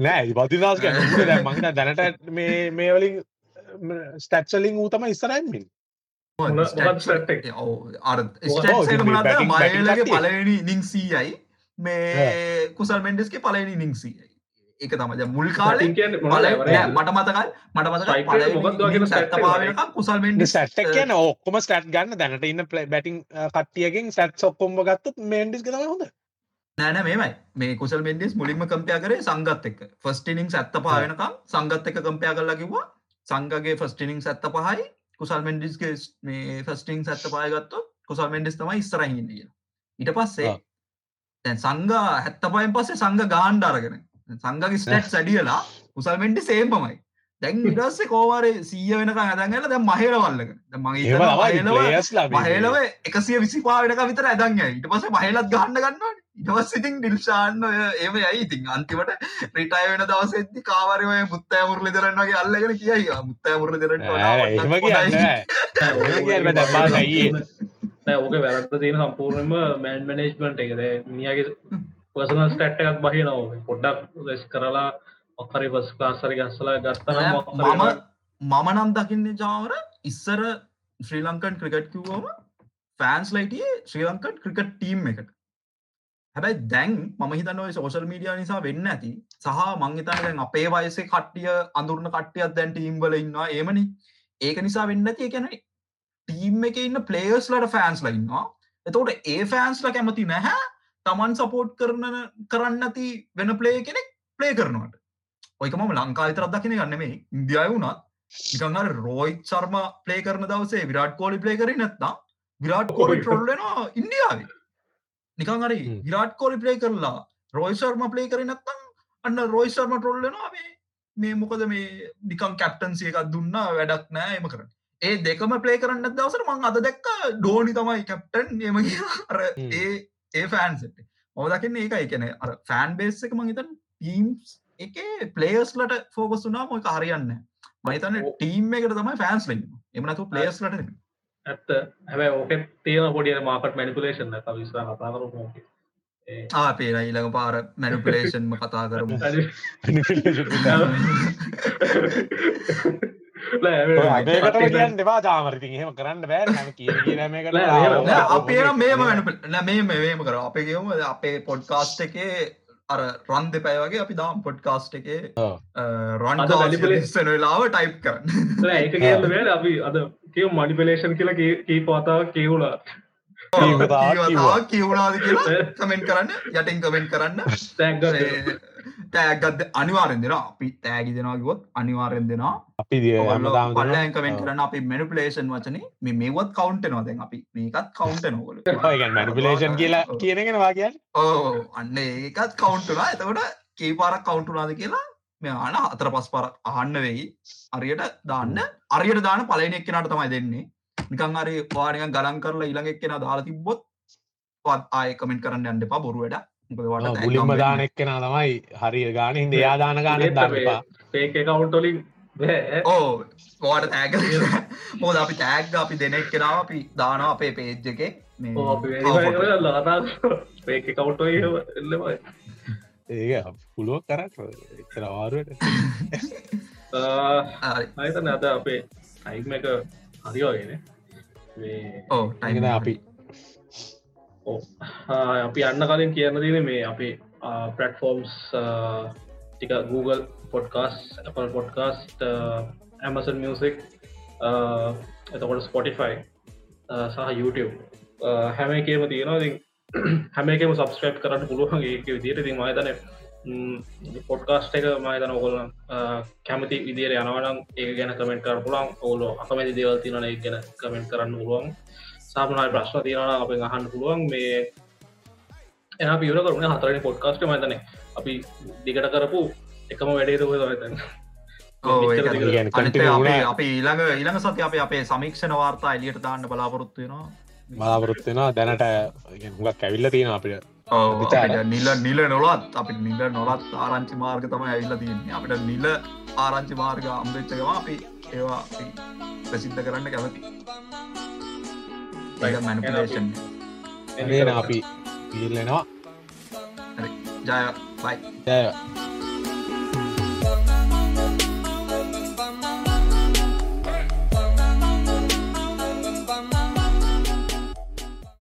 Speaker 2: නෑ වදිනාස් ගැන ඌට දැන් මං හිතන්නේ දැනට මේ මේ වලින් ස්ටැට්ස් වලින් ඌ තමයි ඉස්සරහින් ඉන්නේ.
Speaker 1: මොකක්ද stat එක?
Speaker 3: අර
Speaker 2: ඔව්, ඉතින් මේ batting- batting
Speaker 3: මයලගේ
Speaker 2: කට්ටිය.
Speaker 3: පලවෙනි නිංසීයයි මේ කුසල් මෙන්ඩස්ගේ පලවෙනි නිංසීයයි ඒක තමයි. මුල් කාලේ? මට මතකයි මට මතකයි
Speaker 1: Strike rate මොකක්ද වගේ
Speaker 3: පලවෙනි
Speaker 1: stat එක
Speaker 3: සැත්තපාවෙනකම් කුසල්
Speaker 2: මේ
Speaker 3: මෙන්ඩස්
Speaker 2: ස්ටැට් එක කියන්නේ ඔක්කොම ස්ටැට් ගන්න දැනට ඉන්න බැටිං කට්ටියකින් ස්ටැට්ස් ඔක්කොම ගත්තොත් මේන්ඩිස් එක තමයි හොඳ.
Speaker 3: නෑන මේමයි. මේ කුසල් මෙන්ඩස් මුලින්ම කම්පයා කරේ සංගත් එක්ක. ෆස්ටිනිින් ඇත්ත පාවෙනකම් සංගත් එක කම්පයා කරලා කිව්වා. සංගගේ ෆස්ටිනිින් ඇත්ත පහයි. කුසල් මෙන්ඩිස්ගේ මේ ෆස්ටිං ඇත්ත පායගත්තු කුසල් මෙන්ඩස් තමයි ඉස්සරහින්න කිය ඊට පස්සේ. දැන් සංග හැත්ත පයෙන් පස්සේ සංග ගාන්්ඩාරගෙන සංගගේ ස්ටට් සඩියලා කුසල් මෙන්ඩි සේම්පමයි දැන් ඉරස්සේ කෝවාරේ සීය වෙනක ඇදගල දැ මහේරවල්ලක
Speaker 2: ඒව තමයි ප්ලේයර්ස් ලා මේ-
Speaker 3: මහේලව එකසිය විසිපාවෙනක විතර ඇදන්න ඉට පස මහලත් ගන්න ගන්න ඉටවස් ඉතින් ඩිල්ෂාන්න ඒම යයි. ඉතින් අන්තිමට රිටය වෙන දවසෙදදි කාවරය මුත්තය මුරලි දරන්නගේ අල්ලගෙන කියයි මුත්තය මුරලි.
Speaker 1: නෑ. ඕක වැරද්ද තියෙන සම්පූර්ණයෙන්ම මෑන් මැනේජ්මන්ට් එකද මියගේ පර්සනල් ස්ටැට් එකක් බහිනවා පොඩ්ඩක් ලෙස් කරලා ඔක්හරි පස් කාසරි ගස්සලා ගත්තන
Speaker 3: මම මම නම් දකින්න ජාවර ඉස්සර ශ්‍රී ලංකන් ක්‍රිකට් කිව්වම ෆෑන්ස් ලයිටියේ ශ්‍රී ලංකන් ක්‍රිකට් ටීම් එකට. හැබැයි දැන් මම හිතන්නව සෝෂල් මීඩිය නිසා වෙන්න ඇති. සහ මංහිතන දැන් අපේ වයසේ කට්ටිය අඳුරන කට්ටියත් දැන් ටීම් වල ඉන්නවා. ඒමනි ඒක නිසා වෙන්න ඇති. කැන ටීම් එක ඉන්න පලේස් ලට ෆෑන්ස් ලඉන්නවා එතකොට ඒ ෆෑන්ස්ල කැමති නැහැ තමන් සපෝට් කරන කරන්න ඇති වෙන පලේ කෙනෙක් පලේ කරනවට. ඔයක මම ලංකා විතරක් දකින ගන්න මේ ඉන්දියාව වුණත් නිකං රෝයිත් සර්ම පලේ කරන දවසේ විරාට් කෝලි පලේ කර නැත්තා විරාට් කෝලි ට්‍රොල්ලනවා ඉන්දියාවේ. නිකං හරි
Speaker 2: හ්ම්.
Speaker 3: විරාට් කෝලි පලේ කරලා රෝයි ශර්ම පලේ කර නැත්තම් අන්න රෝයි ශර්ම ට්‍රොල්ලනවා මේ මේ මොකද මේ නිකම් කැප්ටන්සිය එකක් දුන්න වැඩක් නෑ එම කරන්න ඒ දෙකම පලේ කරන්න දවසර මං අද දැක්ක ඩෝනි තමයි කැප්ටන් එම අර. ඒ ඒ ෆෑන්සට ඕදකින්න ඒක එකන අර ෆෑන් බේස් එක මහිතන් ටීම්ස් එක පලේස්ලට ෆෝකස් වනා මොක හරියන්න මහිතන
Speaker 1: ඔව්.
Speaker 3: ටීම් එකට තමයි ෆෑන්ස් ලන්න එමනතු පලේස් ලට
Speaker 1: ඇත්ත. හැබැ ඕක තියෙන පොඩිය මාකට මැනිපුලේෂන් ඇත විස්සා කතා කරු මෝක
Speaker 3: ආපේ ඊළඟ පාර මැනුපලේෂන්ම කතා කරමු
Speaker 2: මේකටම කියන්න දෙවා ජාමරතින් එහෙම කරන්න බෑ කියන මේකට
Speaker 3: අපේ නම් මේම මැනුපල් මේ මේම කර අපේ කියම අපේ පොඩ්කාස්ට් එකේ අර රන් දෙපැය වගේ අපි දාම් පොඩ්කාස්ට් එකේ
Speaker 2: ඔව්.
Speaker 3: රන්
Speaker 1: අද manipulate-
Speaker 3: සන වෙලාව ටයිප් කරන්න.
Speaker 1: ඒක කියන්න බෑ අපි අද කිය මඩිපලේෂන් කියලා කී පතාව කියවුලා.
Speaker 3: කියවුණාද කියලා කමෙන්ට් කරන්න යටින් කමෙන්ට් කරන්න.
Speaker 1: තැන්ග
Speaker 3: තෑගත්ද අනිවාරෙන් දෙෙන අපි තෑගි දෙෙනගොත් අනිවාරෙන් දෙෙනවා.
Speaker 2: අපි
Speaker 3: පල්ලයන් කමෙන්ට කරන්න අපි මැනිපලේෂන් වචන. මේ මේවත් කවන්ට නොදැන් අපි. මේකත් කවන්ට නොවල
Speaker 2: මැනිපිලේෂන් කියලා කියනගෙනවා කියන්න
Speaker 3: ඕ අන්න ඒකත් කවුන්ටුනා එතකොට කේ පාරක් කවුන්ටුනාද කියලා මේ ආන අතර පස් පරක් අහන්න වෙයි. අරියට දාන්න. අරියට දාන පලන එක්කෙනට තමයි දෙන්නේ. නිකං අරි වානික ගලන් කරලා ඉළඟ එක්කෙන දාලා තිබ්බොත් ආය කමෙන්ට කරන්න අන්න එපා බොරුවට මොකද හම්බෙන්නේ.
Speaker 2: දාන එක්කෙන තමයි. හරි ගාන හිද එයා දාන ගාන දන්නපා
Speaker 1: පේක කවුන්ටොලින්
Speaker 3: ඕ වාට තෑග මොද අපි තෑග්ග අපි දෙනෙක් කෙනාව අපි දානවා අපේ පේජ් එක.
Speaker 1: පේක කවුන්ටෝ එල්ලමයි
Speaker 2: ඒක පුළුව කර එතරවාරුවට
Speaker 1: අයිතන අද අපේ අයිම එක හරිවාගෙන
Speaker 3: ඕ
Speaker 2: ඇගෙන අපි
Speaker 1: අපි අන්න කලින් කියන්න දන මේ අපේ පලටෆෝම්ස් ටික Google podcast Apple podcast Amazon music එතකොට ස්පොටිෆයි සහ YouTube. හැම එකේම තියෙනවා. ඉතින් හැම එකම සබස්ක්‍රප් කරන්න පුළුවන් ඒක විදිට ති මතන පොඩ්කාස්ට එක මතන ඔකොල්ලන් කැමති විදිර යනවනම් ඒ ගැන කමෙන්ට කර පුලන් ඕලෝ අකමැති දේවල් තිනන ඒ ගැන කමෙන්ට කරන්න පුළුවන්. සාමනයි ප්‍රශ්න තියෙන අප අහන්න පුළුවන්. මේ එන පියර කරුණ හතරනි පොඩ්කාස්ට මතන අපි දිගට කරපු එකම තන
Speaker 2: කියන්නේ
Speaker 3: අනිත
Speaker 2: continue
Speaker 3: අපේ ඊළඟ ඊළඟ සති අපේ අපේ සමීක්ෂණ වාර්තා එලියට දාන්න බලාපොරොත්තු වෙනවා.
Speaker 2: බලාපොරොත්වෙනවා දැනට හුඟක් ඇවිල්ල තියෙන
Speaker 3: අපිට. නිල නිල නොලත් අපි නිල නොලත් ආරංචි මාර්ග තමයි ඇවිල්ල තියන්නේ. අපිට නිල ආරංචි මාර්ග අම්බෙච්චකවා අපි ඒවා අපි ප්‍රසිද්ධ කරන්න කැමති මැනිපලේෂන්
Speaker 2: ඒන අපි පිල්ලෙනවා
Speaker 3: ජය බයි
Speaker 2: ජය